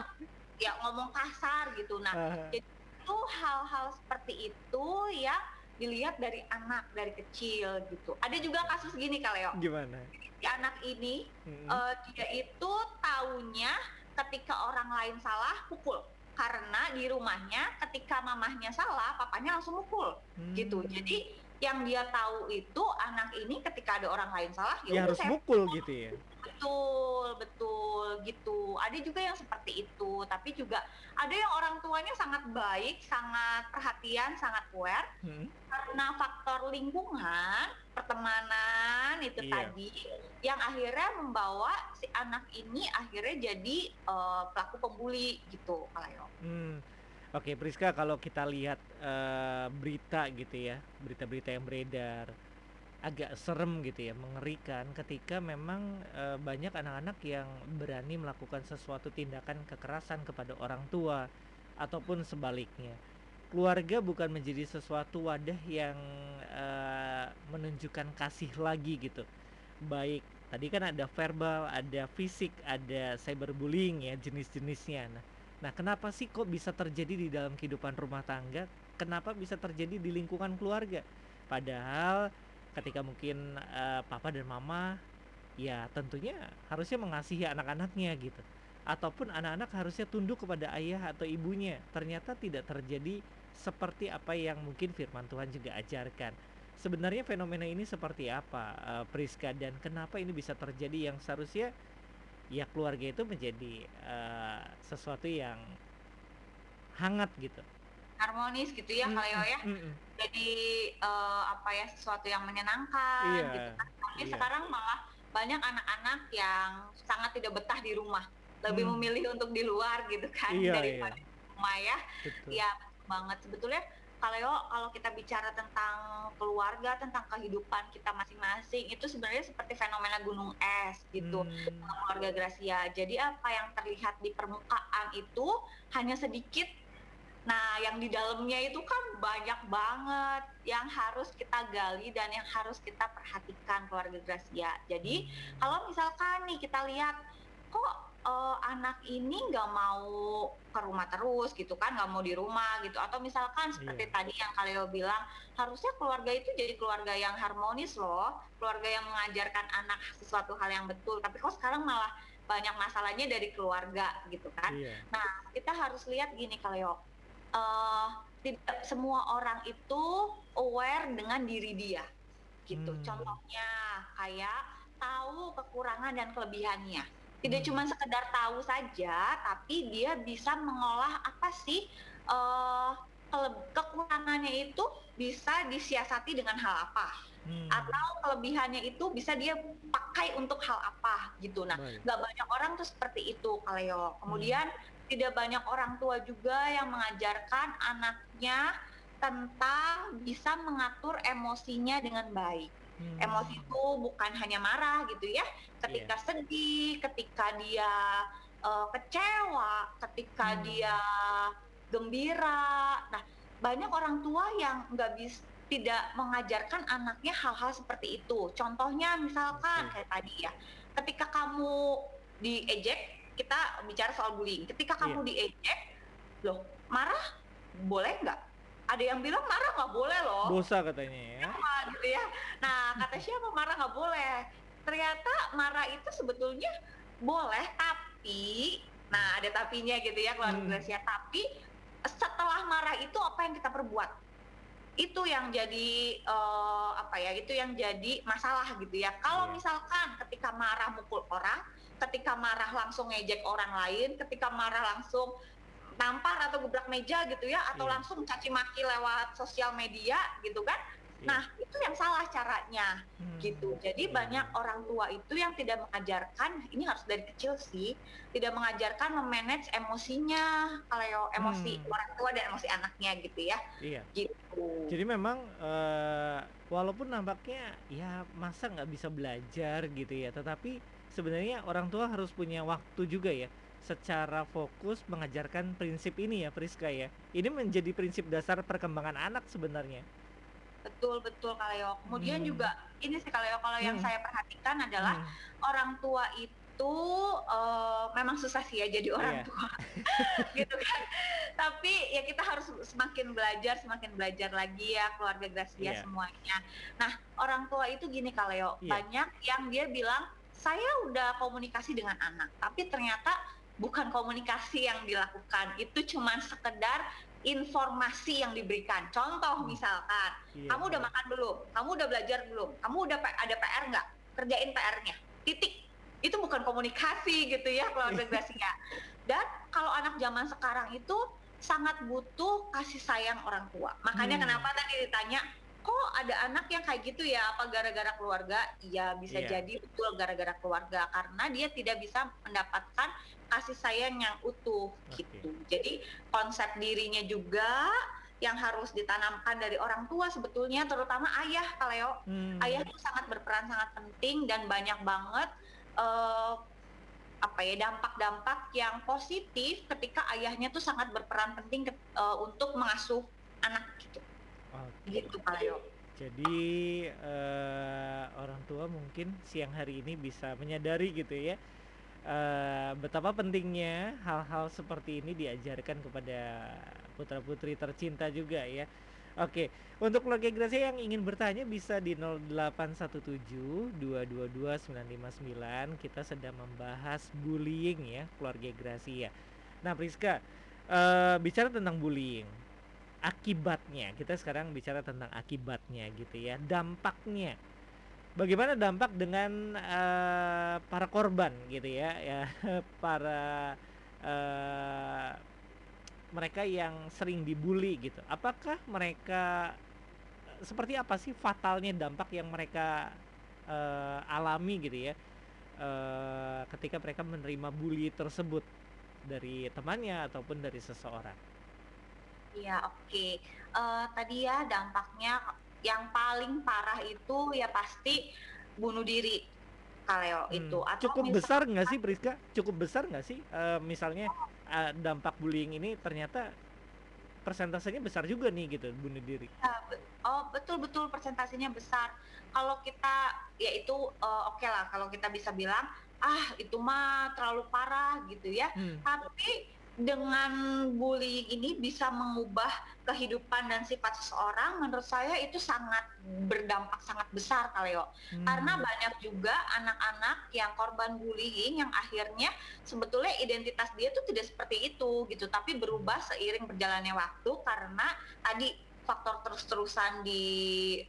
ya ngomong kasar gitu. Nah, Ah, itu hal-hal seperti itu ya dilihat dari anak dari kecil gitu. Ada juga kasus gini Kaleo. Gimana? Si anak ini Mm-mm. eh, dia itu taunya ketika orang lain salah pukul. Karena di rumahnya ketika mamahnya salah, papanya langsung mukul gitu. Hmm. Jadi yang dia tahu itu anak ini ketika ada orang lain salah ya ya harus saya mukul gitu ya. betul betul gitu ada juga yang seperti itu tapi juga ada yang orang tuanya sangat baik sangat perhatian sangat aware Mm. karena faktor lingkungan pertemanan itu Iya. tadi yang akhirnya membawa si anak ini akhirnya jadi eh, pelaku pembuli gitu kalau Hmm. Oke, Priska, kalau kita lihat eh, berita gitu ya, berita-berita yang beredar, agak serem gitu ya, mengerikan ketika memang eh, banyak anak-anak yang berani melakukan sesuatu tindakan kekerasan kepada orang tua ataupun sebaliknya. Keluarga bukan menjadi sesuatu wadah yang eh, menunjukkan kasih lagi gitu. Baik, tadi kan ada verbal, ada fisik, ada cyberbullying ya jenis-jenisnya. Nah, Nah, kenapa sih kok bisa terjadi di dalam kehidupan rumah tangga? Kenapa bisa terjadi di lingkungan keluarga? Padahal ketika mungkin eh, papa dan mama ya tentunya harusnya mengasihi anak-anaknya gitu. Ataupun anak-anak harusnya tunduk kepada ayah atau ibunya. Ternyata tidak terjadi seperti apa yang mungkin firman Tuhan juga ajarkan. Sebenarnya fenomena ini seperti apa, eh, Priska dan kenapa ini bisa terjadi yang seharusnya ya keluarga itu menjadi eh, sesuatu yang hangat gitu. harmonis gitu ya Mm, kalau ya mm, mm. jadi eh, apa ya sesuatu yang menyenangkan Iya, gitu kan tapi iya. sekarang malah banyak anak-anak yang sangat tidak betah di rumah lebih Hmm. memilih untuk di luar gitu kan Iya, daripada di rumah ya Betul. Betul banget sebetulnya kalau kalau kita bicara tentang keluarga tentang kehidupan kita masing-masing itu sebenarnya seperti fenomena gunung es gitu Hmm, keluarga Gracia. Jadi apa yang terlihat di permukaan itu hanya sedikit. Nah, yang di dalamnya itu kan banyak banget yang harus kita gali dan yang harus kita perhatikan keluarga Gracia. Jadi kalau misalkan nih kita lihat kok eh, anak ini nggak mau ke rumah terus gitu kan, nggak mau di rumah gitu, atau misalkan seperti Iya. tadi yang Kaleo bilang harusnya keluarga itu jadi keluarga yang harmonis loh, keluarga yang mengajarkan anak sesuatu hal yang betul, tapi kok sekarang malah banyak masalahnya dari keluarga gitu kan. Iya. Nah, kita harus lihat gini Kaleo, eh tidak semua orang itu aware dengan diri dia, gitu. Hmm. Contohnya kayak tahu kekurangan dan kelebihannya. Tidak Hmm. cuma sekedar tahu saja, tapi dia bisa mengolah apa sih kele- kekurangannya itu bisa disiasati dengan hal apa, Hmm, atau kelebihannya itu bisa dia pakai untuk hal apa gitu. Nah, nggak banyak orang tuh seperti itu Kaleo. Kemudian tidak banyak orang tua juga yang mengajarkan anaknya tentang bisa mengatur emosinya dengan baik. Hmm, Emosi itu bukan hanya marah gitu ya. Ketika sedih, ketika dia eh, kecewa, ketika Hmm. dia gembira. Nah, banyak orang tua yang nggak bisa tidak mengajarkan anaknya hal-hal seperti itu. Contohnya misalkan Oke. kayak tadi ya, ketika kamu diejek, kita bicara soal bullying. Ketika kamu diejek, loh marah boleh nggak? Ada yang bilang marah nggak boleh loh Dosa katanya ya. gitu ya. Nah, kata siapa marah nggak boleh. Ternyata marah itu sebetulnya boleh, tapi nah ada tapinya gitu ya keluarga Hmm. Gracia. Tapi setelah marah itu apa yang kita perbuat? Itu yang jadi eh, apa ya? Itu yang jadi masalah gitu ya. Kalau Iya. misalkan ketika marah mukul orang, ketika marah langsung ngejek orang lain, ketika marah langsung nampar atau gebrak meja gitu ya, atau Iya. langsung caci maki lewat sosial media gitu kan? Iya. Nah, itu yang salah caranya Hmm, gitu. Jadi banyak orang tua itu yang tidak mengajarkan, ini harus dari kecil sih, tidak mengajarkan memanage emosinya, kalau emosi Hmm. orang tua dan emosi anaknya gitu ya, Iya. gitu. Jadi memang eh, walaupun nampaknya ya masa nggak bisa belajar gitu ya, tetapi sebenarnya orang tua harus punya waktu juga ya secara fokus mengajarkan prinsip ini ya Priska ya. Ini menjadi prinsip dasar perkembangan anak sebenarnya. Betul betul Kaleo. Kemudian Hmm. juga ini sih Kaleo, kalau yang Hmm. saya perhatikan adalah Hmm, orang tua itu eh, memang susah sih ya jadi orang Iya. tua gitu kan tapi ya kita harus semakin belajar semakin belajar lagi ya keluarga Gracia Iya. semuanya nah orang tua itu gini Kaleo Iya. banyak yang dia bilang saya udah komunikasi dengan anak tapi ternyata bukan komunikasi yang dilakukan itu cuman sekedar informasi yang diberikan. Contoh Hmm. misalkan Iya, kamu udah iya. makan belum? Kamu udah belajar belum? Kamu udah ada PR nggak? Kerjain PR-nya titik. Itu bukan komunikasi gitu ya keluarga Gracia dan kalau anak zaman sekarang itu sangat butuh kasih sayang orang tua. Makanya Hmm. kenapa tadi ditanya kok ada anak yang kayak gitu ya apa gara-gara keluarga iya bisa Iya. jadi betul gara-gara keluarga karena dia tidak bisa mendapatkan kasih sayang yang utuh Oke. gitu jadi konsep dirinya juga yang harus ditanamkan dari orang tua sebetulnya terutama ayah Kaleo Hmm. ayah itu sangat berperan sangat penting dan banyak banget eh, apa ya dampak-dampak yang positif ketika ayahnya tuh sangat berperan penting ke- eh, untuk mengasuh anak gitu Oke. gitu Kaleo Jadi eh, orang tua mungkin siang hari ini bisa menyadari gitu ya eh, betapa pentingnya hal-hal seperti ini diajarkan kepada putra putri tercinta juga ya. Oke, untuk keluarga Gracia yang ingin bertanya bisa di 0817 222 959 kita sedang membahas bullying ya keluarga Gracia. Nah Priska eh, bicara tentang bullying akibatnya. Kita sekarang bicara tentang akibatnya gitu ya dampaknya. Bagaimana dampak dengan eh, para korban gitu ya ya para eh, mereka yang sering dibully gitu. Apakah mereka seperti apa sih fatalnya dampak yang mereka eh, alami gitu ya eh, ketika mereka menerima bully tersebut? Dari temannya ataupun dari seseorang Iya, oke. Eh, tadi ya dampaknya yang paling parah itu ya pasti bunuh diri, Kaleo Hmm, itu. Atau cukup misal- besar nggak sih Priska? Cukup besar nggak sih? Eh, misalnya eh, dampak bullying ini ternyata persentasenya besar juga nih gitu bunuh diri. Ya, be- oh betul betul persentasenya besar. Kalau kita ya itu eh, oke lah kalau kita bisa bilang ah itu mah terlalu parah gitu ya. Hmm, Tapi dengan bullying ini bisa mengubah kehidupan dan sifat seseorang, menurut saya itu sangat berdampak sangat besar Kaleo. hmm, Karena banyak juga anak-anak yang korban bullying yang akhirnya sebetulnya identitas dia tuh tidak seperti itu gitu, tapi berubah seiring berjalannya waktu karena tadi faktor terus-terusan di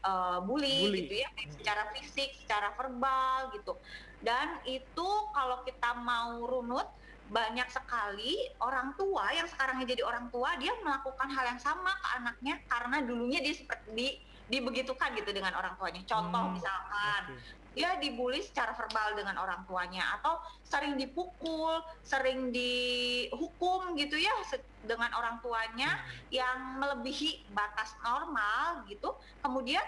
uh, bully, Bully. gitu ya, Hmm. secara fisik, secara verbal gitu. Dan itu kalau kita mau runut banyak sekali orang tua yang sekarang jadi orang tua dia melakukan hal yang sama ke anaknya karena dulunya dia seperti di dibegitukan gitu dengan orang tuanya. Contoh Hmm, misalkan oke. dia dibully secara verbal dengan orang tuanya atau sering dipukul, sering dihukum gitu ya dengan orang tuanya Hmm, yang melebihi batas normal gitu. Kemudian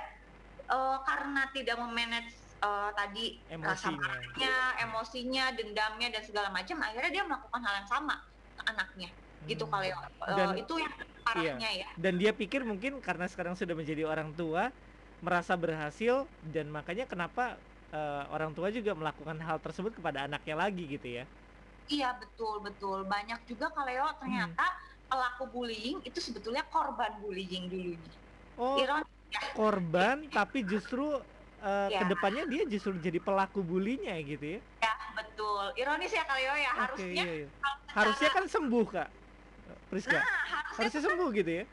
eh, karena tidak memanage eh, tadi rasa Emosinya. marahnya, emosinya, dendamnya dan segala macam, akhirnya dia melakukan hal yang sama ke anaknya. Gitu Hmm. kali Eh, Dan- itu yang parahnya ya. Dan dia pikir mungkin karena sekarang sudah menjadi orang tua merasa berhasil dan makanya kenapa eh, orang tua juga melakukan hal tersebut kepada anaknya lagi gitu ya. Iya betul betul banyak juga Kaleo ternyata pelaku bullying itu sebetulnya korban bullying dulunya. Oh, Ironis korban tapi justru eh, Ya. ke depannya dia justru jadi pelaku bulinya gitu ya. ya betul. Ironis ya Kaleo ya harusnya iya, iya. kalau secara- Harusnya kan sembuh kak, Priska. nah harusnya Harusnya sembuh gitu ya.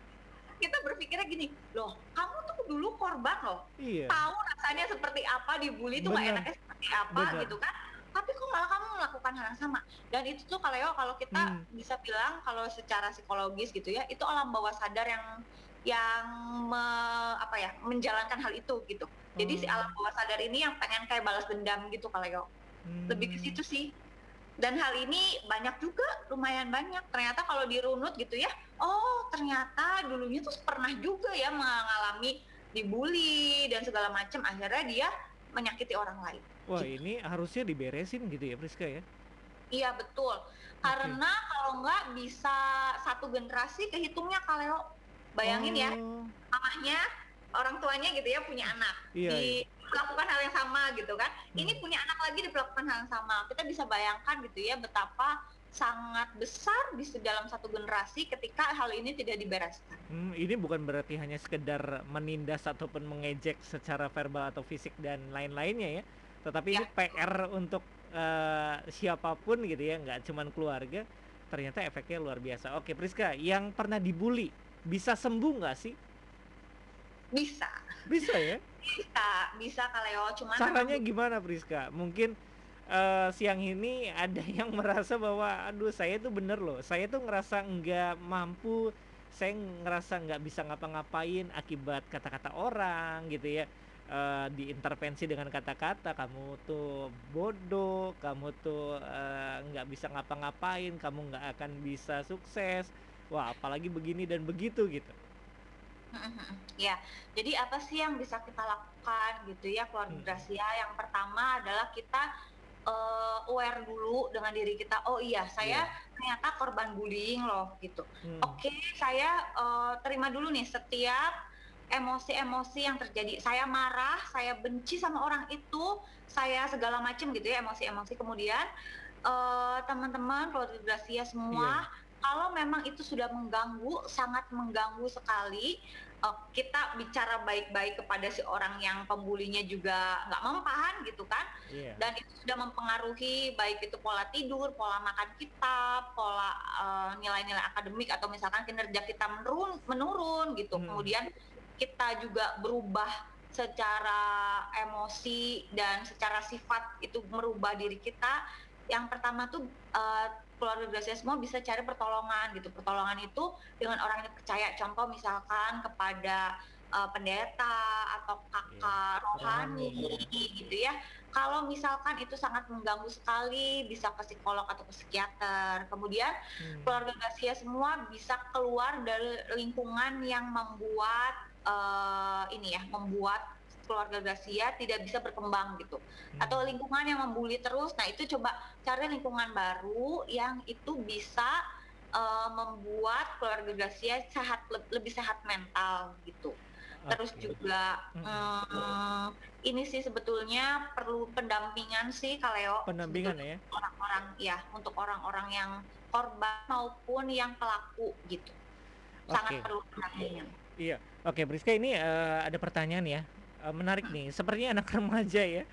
kita berpikirnya gini loh kamu tuh dulu korban loh Iya. tahu rasanya seperti apa dibully tuh nggak enaknya seperti apa Benar. gitu kan tapi kok malah kamu melakukan hal yang sama dan itu tuh kalau kalau kita Hmm. bisa bilang kalau secara psikologis gitu ya itu alam bawah sadar yang yang me- apa ya menjalankan hal itu gitu jadi si Oh. alam bawah sadar ini yang pengen kayak balas dendam gitu kalau lebih ke Hmm. situ sih. Dan hal ini banyak juga lumayan banyak. Ternyata kalau dirunut gitu ya oh ternyata dulunya tuh pernah juga ya mengalami dibully dan segala macam akhirnya dia menyakiti orang lain. Wah ini harusnya diberesin gitu ya Priska ya. iya betul. Karena kalau nggak bisa satu generasi kehitungnya kalau bayangin ya Oh, mamanya orang tuanya gitu ya punya anak Iya, iya. dilakukan hal yang sama gitu kan ini Hmm. punya anak lagi diperlakukan hal yang sama kita bisa bayangkan gitu ya betapa sangat besar di dalam satu generasi ketika hal ini tidak dibereskan. Hmm, ini bukan berarti hanya sekedar menindas ataupun mengejek secara verbal atau fisik dan lain-lainnya ya, tetapi ini Ya. PR untuk eh, siapa pun gitu ya, nggak cuman keluarga. Ternyata efeknya luar biasa. Oke, Priska, yang pernah dibully bisa sembuh nggak sih? Bisa, Bisa ya? bisa, bisa Kaleo. Cuman Caranya memang gimana, Priska? Mungkin eh, siang ini ada yang merasa bahwa, aduh saya tuh bener loh, saya tuh ngerasa nggak mampu, saya ngerasa nggak bisa ngapa-ngapain akibat kata-kata orang gitu ya. Eh, diintervensi dengan kata-kata, kamu tuh bodoh, kamu tuh eh, nggak bisa ngapa-ngapain, kamu nggak akan bisa sukses. Wah, apalagi begini dan begitu gitu. Ya, jadi apa sih yang bisa kita lakukan gitu ya keluarga Hmm. Gracia? Yang pertama adalah kita eh, aware dulu dengan diri kita. Oh iya, saya ternyata korban bullying loh gitu. Hmm. Oke, saya eh, terima dulu nih setiap emosi-emosi yang terjadi. Saya marah, saya benci sama orang itu, saya segala macam gitu ya emosi-emosi. Kemudian eh, teman-teman keluarga Gracia semua, kalau memang itu sudah mengganggu, sangat mengganggu sekali, eh, kita bicara baik-baik kepada si orang yang pembulinya juga nggak mempan gitu kan Iya. dan itu sudah mempengaruhi baik itu pola tidur, pola makan kita, pola eh, nilai-nilai akademik atau misalkan kinerja kita menurun menurun gitu. Hmm. Kemudian kita juga berubah secara emosi dan secara sifat itu merubah diri kita. Yang pertama tuh eh, keluarga Gracia semua bisa cari pertolongan gitu. Pertolongan itu dengan orang yang percaya. Contoh misalkan kepada eh, pendeta atau kakak rohani gitu ya kalau misalkan itu sangat mengganggu sekali bisa ke psikolog atau ke psikiater kemudian Hmm. keluarga Gracia semua bisa keluar dari lingkungan yang membuat eh, ini ya membuat keluarga Gracia tidak bisa berkembang gitu. Atau Hmm. lingkungan yang membuli terus. Nah itu coba cari lingkungan baru yang itu bisa eh, membuat keluarga Gracia sehat le- lebih sehat mental gitu. Terus Oke. juga Mm-mm. mm, ini sih sebetulnya perlu pendampingan sih Kaleo pendampingan ya. orang-orang ya untuk orang-orang yang korban maupun yang pelaku gitu. Sangat perlu pendampingan. Iya, oke Briska ini eh, ada pertanyaan ya, Eh, menarik nih. Sepertinya anak remaja ya.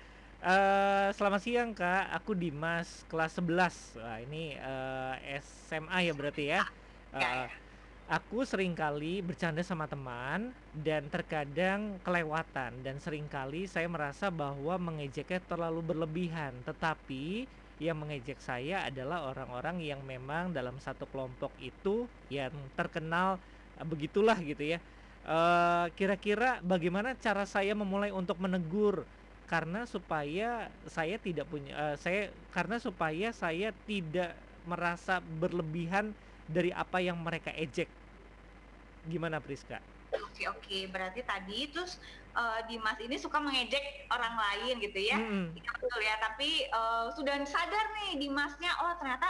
Eh, selamat siang kak, aku Dimas kelas 11 Wah ini eh, SMA ya berarti ya. Ya, aku sering kali bercanda sama teman dan terkadang kelewatan dan sering kali saya merasa bahwa mengejeknya terlalu berlebihan. Tetapi yang mengejek saya adalah orang-orang yang memang dalam satu kelompok itu yang terkenal begitulah gitu ya. Eh, Kira-kira bagaimana cara saya memulai untuk menegur karena supaya saya tidak punya eh, saya karena supaya saya tidak merasa berlebihan dari apa yang mereka ejek. Gimana Priska? oke oke berarti tadi terus eh, Dimas ini suka mengejek orang lain gitu ya. Iya betul ya, tapi eh, sudah sadar nih Dimasnya, oh ternyata,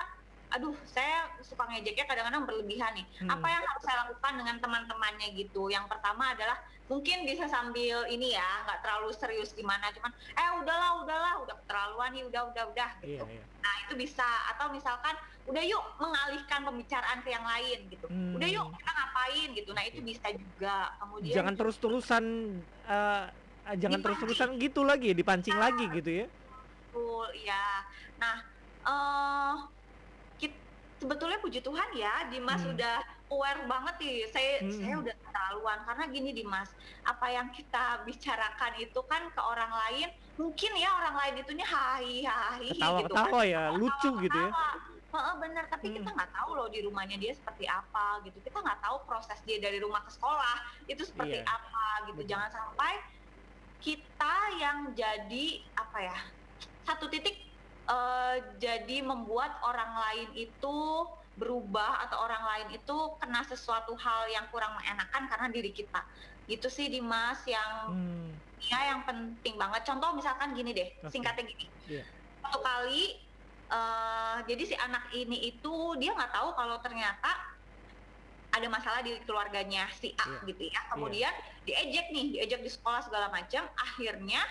aduh saya suka ngejeknya kadang-kadang berlebihan nih. Hmm. Apa yang harus saya lakukan dengan teman-temannya gitu? Yang pertama adalah mungkin bisa sambil ini ya, nggak terlalu serius gimana, cuman eh udahlah udahlah, udah keterlaluan nih, udah udah udah gitu. Iya, iya. Nah itu bisa, atau misalkan udah yuk mengalihkan pembicaraan ke yang lain gitu. Udah yuk Hmm. kita ngapain gitu. Nah itu bisa juga. Kemudian Jangan terus-terusan eh, eh, jangan terus-terusan gitu lagi, dipancing lagi gitu ya. Betul, ya. Nah, eh kit- sebetulnya puji Tuhan ya, Dimas Hmm. udah aware banget nih. Saya Hmm. saya udah keterlaluan karena gini Dimas, apa yang kita bicarakan itu kan ke orang lain, mungkin ya orang lain itunya hahi hahi gitu kan. Ketawa-ketawa ya, lucu gitu ya. Ketawa. Heeh, bener, tapi kita Hmm. nggak tahu loh di rumahnya dia seperti apa gitu. Kita nggak tahu proses dia dari rumah ke sekolah itu seperti Iya. apa gitu. Benar. Jangan sampai kita yang jadi apa ya satu titik eh, jadi membuat orang lain itu berubah atau orang lain itu kena sesuatu hal yang kurang mengenakan karena diri kita. Gitu sih Dimas yang Hmm. ya yang penting banget. Contoh misalkan gini deh, Oke. singkatnya gini. Iya. Satu kali eh jadi si anak ini itu dia nggak tahu kalau ternyata ada masalah di keluarganya si A Iya. gitu ya. Kemudian diejek nih, diejek di sekolah segala macam. Akhirnya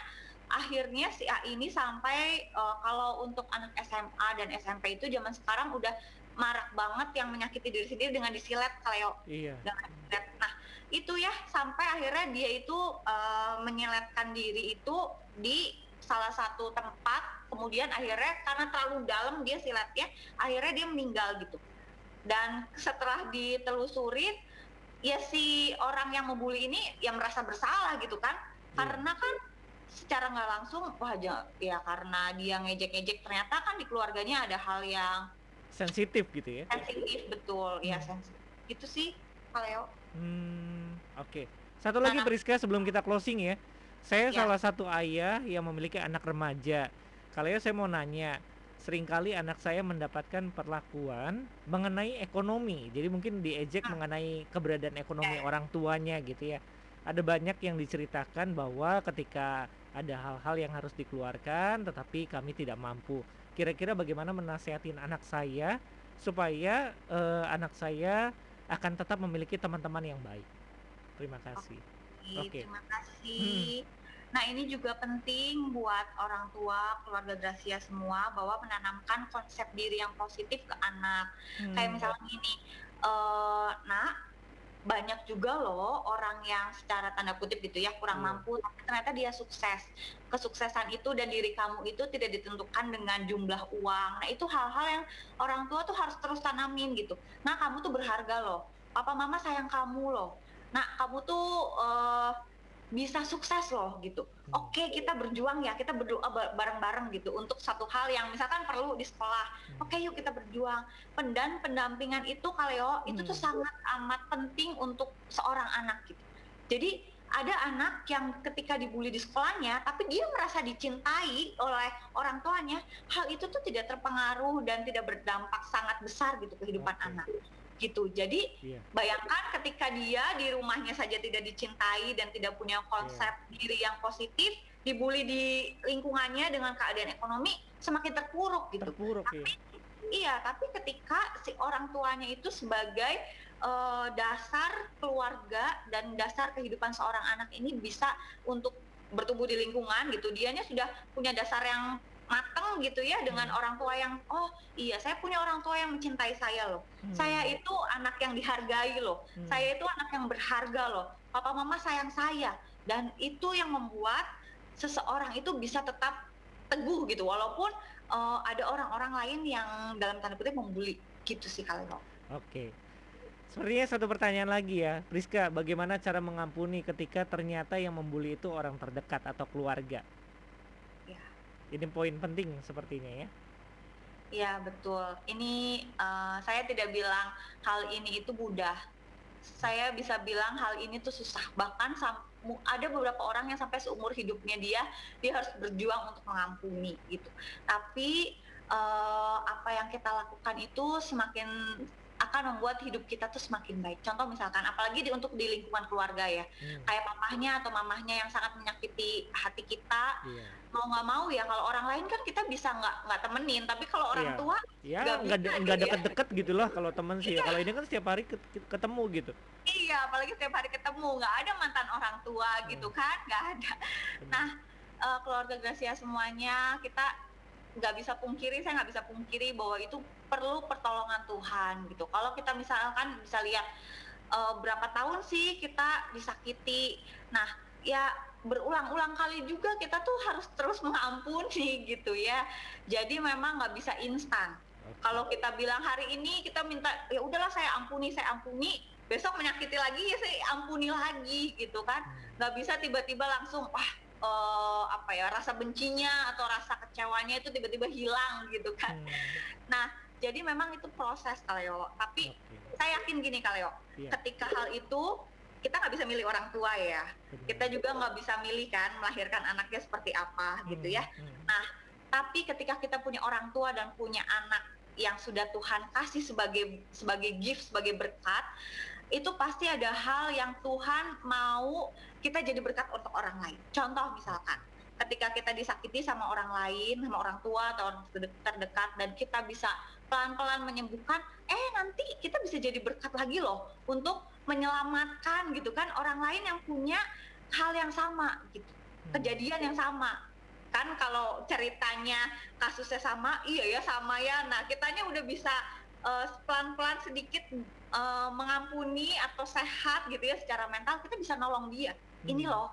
akhirnya si A ini sampai eh, kalau untuk anak SMA dan SMP itu zaman sekarang udah marak banget yang menyakiti diri sendiri dengan disilet Kaleo Iya. dengan disilet. Nah itu ya sampai akhirnya dia itu eh, menyiletkan diri itu di salah satu tempat kemudian akhirnya karena terlalu dalam dia siletnya akhirnya dia meninggal gitu dan setelah ditelusurin ya si orang yang membuli ini ya merasa bersalah gitu kan Iya. karena kan secara nggak langsung wah ya karena dia ngejek-ngejek ternyata kan di keluarganya ada hal yang Sensitif gitu ya. sensitif betul ya Hmm. sensitif itu sih Kaleo Hmm, oke. Satu lagi Nah. Priska sebelum kita closing ya. Saya Ya. salah satu ayah yang memiliki anak remaja. Kalau saya mau nanya, sering kali anak saya mendapatkan perlakuan mengenai ekonomi. Jadi mungkin diejek Hmm. mengenai keberadaan ekonomi Ya. orang tuanya gitu ya. Ada banyak yang diceritakan bahwa ketika ada hal-hal yang harus dikeluarkan tetapi kami tidak mampu. Kira-kira bagaimana menasehatin anak saya supaya eh, anak saya akan tetap memiliki teman-teman yang baik. Terima kasih. Oke. terima kasih nah ini juga penting buat orang tua keluarga Gracia semua bahwa menanamkan konsep diri yang positif ke anak kayak Hmm, misalnya gini eh nak banyak juga loh orang yang secara tanda kutip gitu ya kurang Iya. mampu tapi ternyata dia sukses. Kesuksesan itu dan diri kamu itu tidak ditentukan dengan jumlah uang. Nah itu hal-hal yang orang tua tuh harus terus tanamin gitu. Nah kamu tuh berharga loh. Papa mama sayang kamu loh. Nah kamu tuh eh, bisa sukses loh gitu hmm, oke kita berjuang ya kita berdoa ba- bareng-bareng gitu untuk satu hal yang misalkan perlu di sekolah hmm. oke yuk kita berjuang Pen- dan pendampingan itu Kaleo itu tuh Hmm. sangat amat penting untuk seorang anak gitu jadi ada anak yang ketika dibully di sekolahnya tapi dia merasa dicintai oleh orang tuanya hal itu tuh tidak terpengaruh dan tidak berdampak sangat besar gitu kehidupan Oke. anak gitu jadi Iya. bayangkan ketika dia di rumahnya saja tidak dicintai dan tidak punya konsep diri yang positif dibully di lingkungannya dengan keadaan ekonomi semakin terpuruk gitu Terpuruk ya. Iya, tapi ketika si orang tuanya itu sebagai eh, dasar keluarga dan dasar kehidupan seorang anak ini bisa untuk bertumbuh di lingkungan gitu, dianya sudah punya dasar yang mateng gitu ya dengan Hmm. orang tua yang oh iya saya punya orang tua yang mencintai saya loh, Hmm, saya itu anak yang dihargai loh, hmm, saya itu anak yang berharga loh, papa mama sayang saya dan itu yang membuat seseorang itu bisa tetap teguh gitu walaupun eh, ada orang-orang lain yang dalam tanda kutip membuli gitu sih kalau Oke. Sepertinya satu pertanyaan lagi ya, Priska. Bagaimana cara mengampuni ketika ternyata yang membuli itu orang terdekat atau keluarga? Ya. Ini poin penting sepertinya ya. Iya betul. Ini eh, saya tidak bilang hal ini itu mudah. Saya bisa bilang hal ini tuh susah. Bahkan ada beberapa orang yang sampai seumur hidupnya dia dia harus berjuang untuk mengampuni gitu. Tapi eh, apa yang kita lakukan itu semakin akan membuat hidup kita tuh semakin baik. Contoh misalkan, apalagi di, untuk di lingkungan keluarga ya, Hmm, kayak papahnya atau mamahnya yang sangat menyakiti hati kita, iya. mau nggak mau ya kalau orang lain kan kita bisa nggak nggak temenin, tapi kalau Iya. orang tua Ya Nggak nggak de- gitu ya. deket-deket gitu lah kalau teman sih. ya. Kalau ini kan setiap hari ket- ket- ketemu gitu. Iya, apalagi setiap hari ketemu, nggak ada mantan orang tua gitu kan, nggak ada. Nah, eh, keluarga Gracia semuanya kita nggak bisa pungkiri, saya nggak bisa pungkiri bahwa itu perlu pertolongan Tuhan gitu. Kalau kita misalkan bisa lihat eh, berapa tahun sih kita disakiti, nah ya berulang-ulang kali juga kita tuh harus terus mengampuni gitu ya. Jadi memang nggak bisa instan. Kalau kita bilang hari ini kita minta ya udahlah saya ampuni saya ampuni besok menyakiti lagi ya saya ampuni lagi gitu kan Hmm, nggak bisa tiba-tiba langsung wah eh, apa ya rasa bencinya atau rasa kecewanya itu tiba-tiba hilang gitu kan. Hmm, nah jadi memang itu proses Kaleo. Tapi oke. saya yakin gini Kaleo Iya. ketika hal itu kita nggak bisa milih orang tua ya. Kita juga nggak bisa milih kan melahirkan anaknya seperti apa gitu Hmm, ya. hmm, tapi ketika kita punya orang tua dan punya anak yang sudah Tuhan kasih sebagai sebagai gift sebagai berkat itu pasti ada hal yang Tuhan mau kita jadi berkat untuk orang lain. Contoh misalkan ketika kita disakiti sama orang lain sama orang tua atau orang terde- terdekat dan kita bisa pelan-pelan menyembuhkan eh nanti kita bisa jadi berkat lagi loh untuk menyelamatkan gitu kan orang lain yang punya hal yang sama gitu hmm. kejadian yang sama. Kan kalau ceritanya kasusnya sama iya ya sama ya. Nah kitanya udah bisa eh, pelan-pelan sedikit eh, mengampuni atau sehat gitu ya secara mental kita bisa nolong dia ini Hmm. loh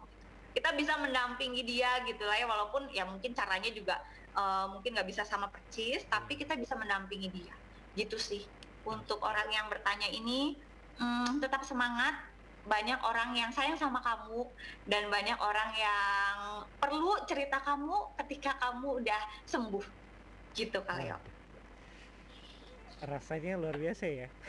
kita bisa mendampingi dia gitu lah ya walaupun ya mungkin caranya juga eh, mungkin nggak bisa sama persis tapi kita bisa mendampingi dia gitu sih untuk orang yang bertanya ini mm, tetap semangat banyak orang yang sayang sama kamu dan banyak orang yang perlu cerita kamu ketika kamu udah sembuh gitu kali ya. Rasanya luar biasa ya.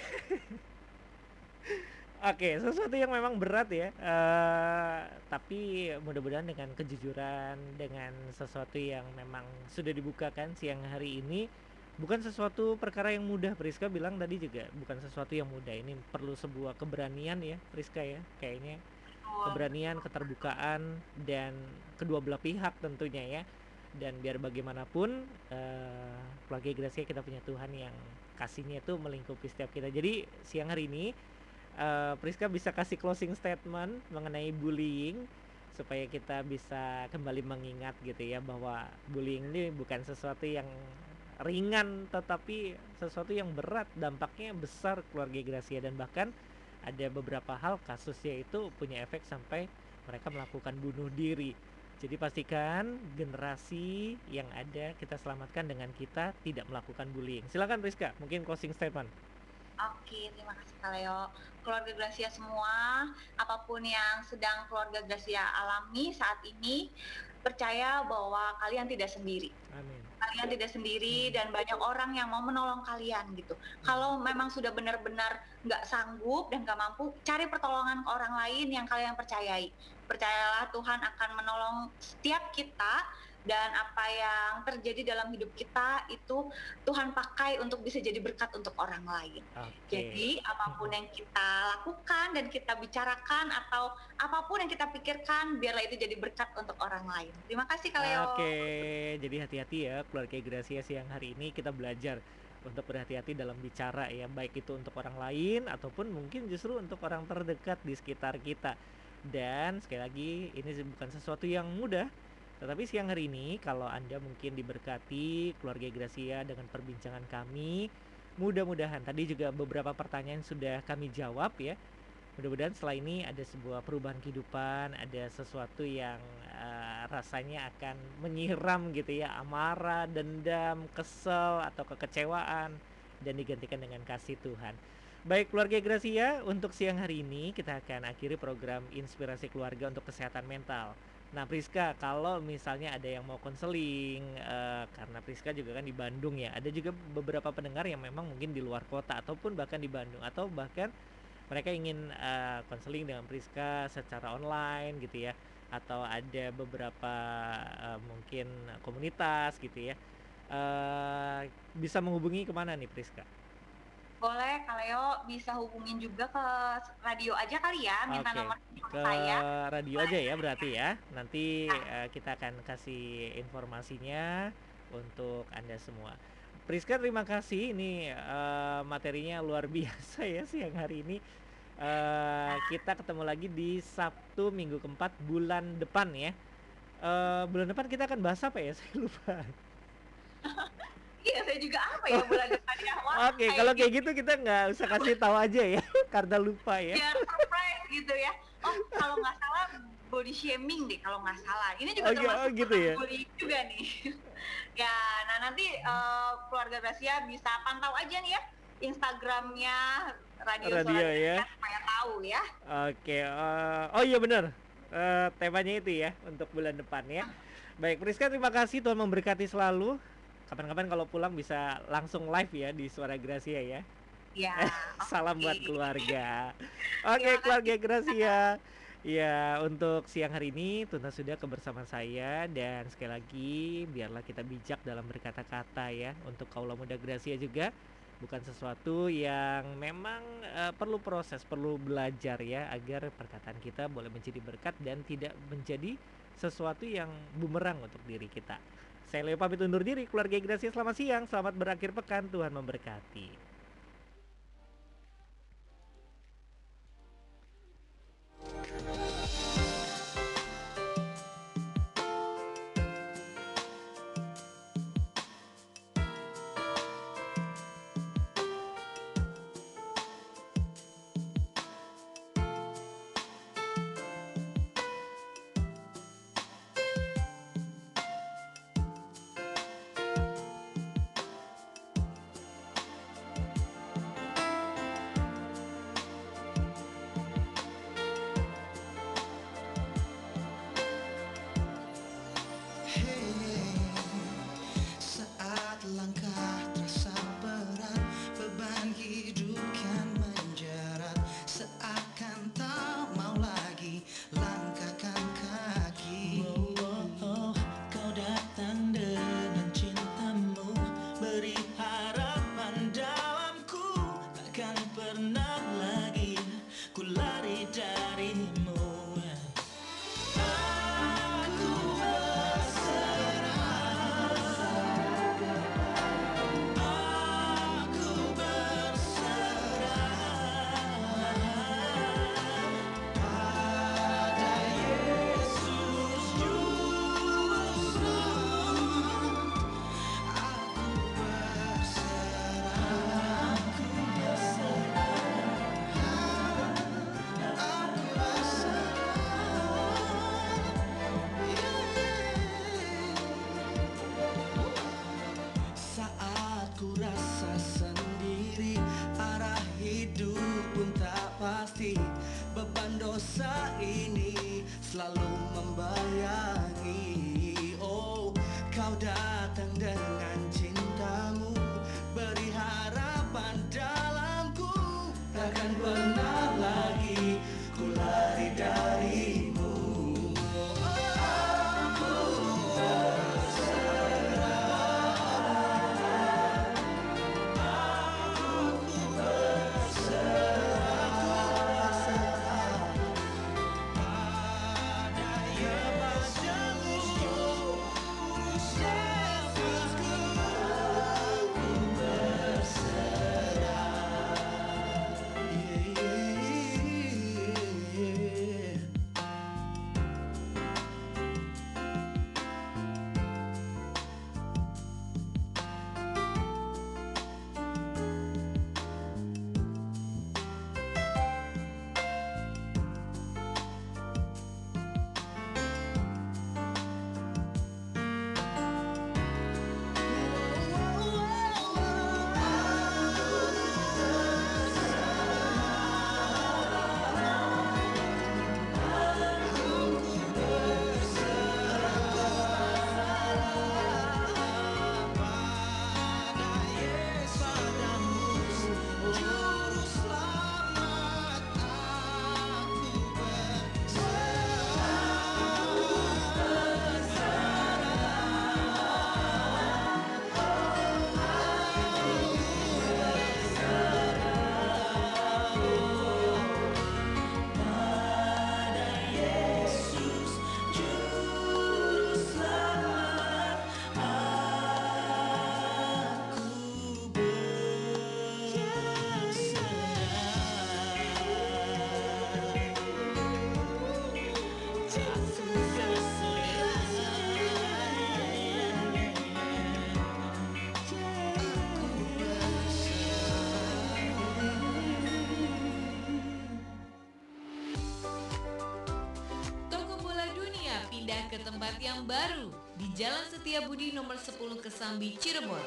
Oke, sesuatu yang memang berat ya. eh, tapi mudah-mudahan dengan kejujuran, dengan sesuatu yang memang sudah dibukakan siang hari ini, bukan sesuatu perkara yang mudah. Priska bilang tadi juga bukan sesuatu yang mudah. Ini perlu sebuah keberanian ya, Priska ya. Kayaknya keberanian, keterbukaan dan kedua belah pihak tentunya ya. Dan biar bagaimanapun eh keluarga Gracia kita punya Tuhan yang kasihnya itu melingkupi setiap kita. Jadi siang hari ini eh Priska bisa kasih closing statement mengenai bullying supaya kita bisa kembali mengingat gitu ya bahwa bullying ini bukan sesuatu yang ringan tetapi sesuatu yang berat dampaknya besar keluarga Gracia dan bahkan ada beberapa hal kasusnya itu punya efek sampai mereka melakukan bunuh diri. Jadi pastikan generasi yang ada kita selamatkan dengan kita tidak melakukan bullying. Silakan Rizka, mungkin closing statement. Oke, terima kasih Kak. Keluarga Gracia semua, apa pun yang sedang keluarga Gracia alami saat ini, percaya bahwa kalian tidak sendiri. Amin. Kalian tidak sendiri dan banyak orang yang mau menolong kalian gitu. Kalau memang sudah benar-benar nggak sanggup dan nggak mampu, cari pertolongan ke orang lain yang kalian percayai. Percayalah Tuhan akan menolong setiap kita dan apa yang terjadi dalam hidup kita itu Tuhan pakai untuk bisa jadi berkat untuk orang lain. Oke. Jadi apa pun yang kita lakukan dan kita bicarakan atau apa pun yang kita pikirkan, biarlah itu jadi berkat untuk orang lain. Terima kasih Kak Leo. Oke, jadi hati-hati ya keluarga Gracia siang hari ini kita belajar untuk berhati-hati dalam bicara ya, baik itu untuk orang lain ataupun mungkin justru untuk orang terdekat di sekitar kita. Dan sekali lagi ini bukan sesuatu yang mudah, tetapi siang hari ini kalau Anda mungkin diberkati keluarga Gracia dengan perbincangan kami, mudah-mudahan tadi juga beberapa pertanyaan sudah kami jawab ya. Mudah-mudahan setelah ini ada sebuah perubahan kehidupan, ada sesuatu yang eh, rasanya akan menyiram gitu ya, amarah, dendam, kesel atau kekecewaan dan digantikan dengan kasih Tuhan. Baik keluarga Gracia, untuk siang hari ini kita akan akhiri program Inspirasi Keluarga untuk Kesehatan Mental. Nah Priska, kalau misalnya ada yang mau konseling, eh, karena Priska juga kan di Bandung ya, ada juga beberapa pendengar yang memang mungkin di luar kota ataupun bahkan di Bandung atau bahkan mereka ingin eh, konseling dengan Priska secara online gitu ya, atau ada beberapa eh, mungkin komunitas gitu ya, eh bisa menghubungi ke mana nih Priska? Boleh Kak Leo bisa hubungin juga ke radio aja kali ya, minta Oke, nomor ke saya. radio aja ya berarti ya. Nanti eh, kita akan kasih informasinya untuk Anda semua. Priska terima kasih ini eh, materinya luar biasa ya siang hari ini. Eh, kita ketemu lagi di Sabtu minggu keempat bulan depan ya. Eh, bulan depan kita akan bahas apa ya? Saya lupa. Iya, saya juga apa ya bulan depan ya. Oke, kayak kalau kayak gitu. gitu kita nggak usah kasih tahu aja ya, karena lupa ya. biar surprise gitu ya. Oh, kalau nggak salah body shaming deh kalau nggak salah. Ini juga Oh, gi- termasuk oh, gitu ya? bullying juga nih. ya, nah nanti eh, keluarga Gracia bisa pantau aja nih ya Instagramnya Radio, Radio Suara ya. Supaya tahu ya. Oke, eh, oh iya benar. Eh, temanya itu ya untuk bulan depan ya. Baik, Priska terima kasih Tuhan memberkati selalu. Kapan-kapan kalau pulang bisa langsung live ya di Suara Gracia ya. Ya. Salam oke. buat keluarga. Oke, kasih. keluarga Gracia. Ya, untuk siang hari ini tuntas sudah kebersamaan saya dan sekali lagi biarlah kita bijak dalam berkata-kata ya untuk kaula muda Gracia juga bukan sesuatu yang memang eh, perlu proses, perlu belajar ya agar perkataan kita boleh menjadi berkat dan tidak menjadi sesuatu yang bumerang untuk diri kita. Saya Leo pamit undur diri, keluarga Gracia selamat siang, selamat berakhir pekan, Tuhan memberkati. ku yang baru di Jalan Setiabudi nomor 10 Kesambi, Cirebon.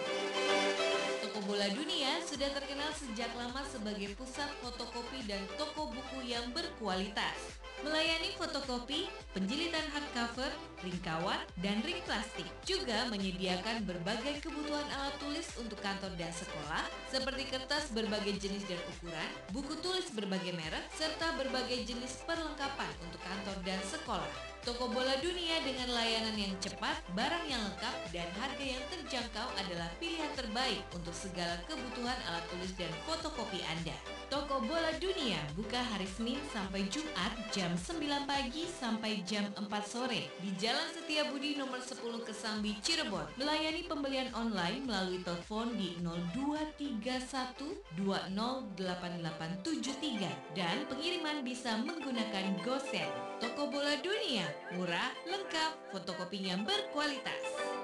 Toko Bola Dunia sudah terkenal sejak lama sebagai pusat fotokopi dan toko buku yang berkualitas. Melayani fotokopi, penjilitan hardcover, ring kawat, dan ring plastik. Juga menyediakan berbagai kebutuhan alat tulis untuk kantor dan sekolah, seperti kertas berbagai jenis dan ukuran, buku tulis berbagai merek, serta berbagai jenis perlengkapan untuk kantor dan sekolah. Toko bola dunia dengan layanan yang cepat, barang yang lengkap, dan harga yang terjangkau adalah pilihan terbaik untuk segala kebutuhan alat tulis dan fotokopi Anda. Toko bola dunia buka hari Senin sampai Jumat jam 9 pagi sampai jam 4 sore di Jalan Setiabudi nomor 10 Kesambi, Cirebon. Melayani pembelian online melalui telepon di 0231 208873 dan pengiriman bisa menggunakan GoSend. Toko bola dunia, murah, lengkap, fotokopinya berkualitas.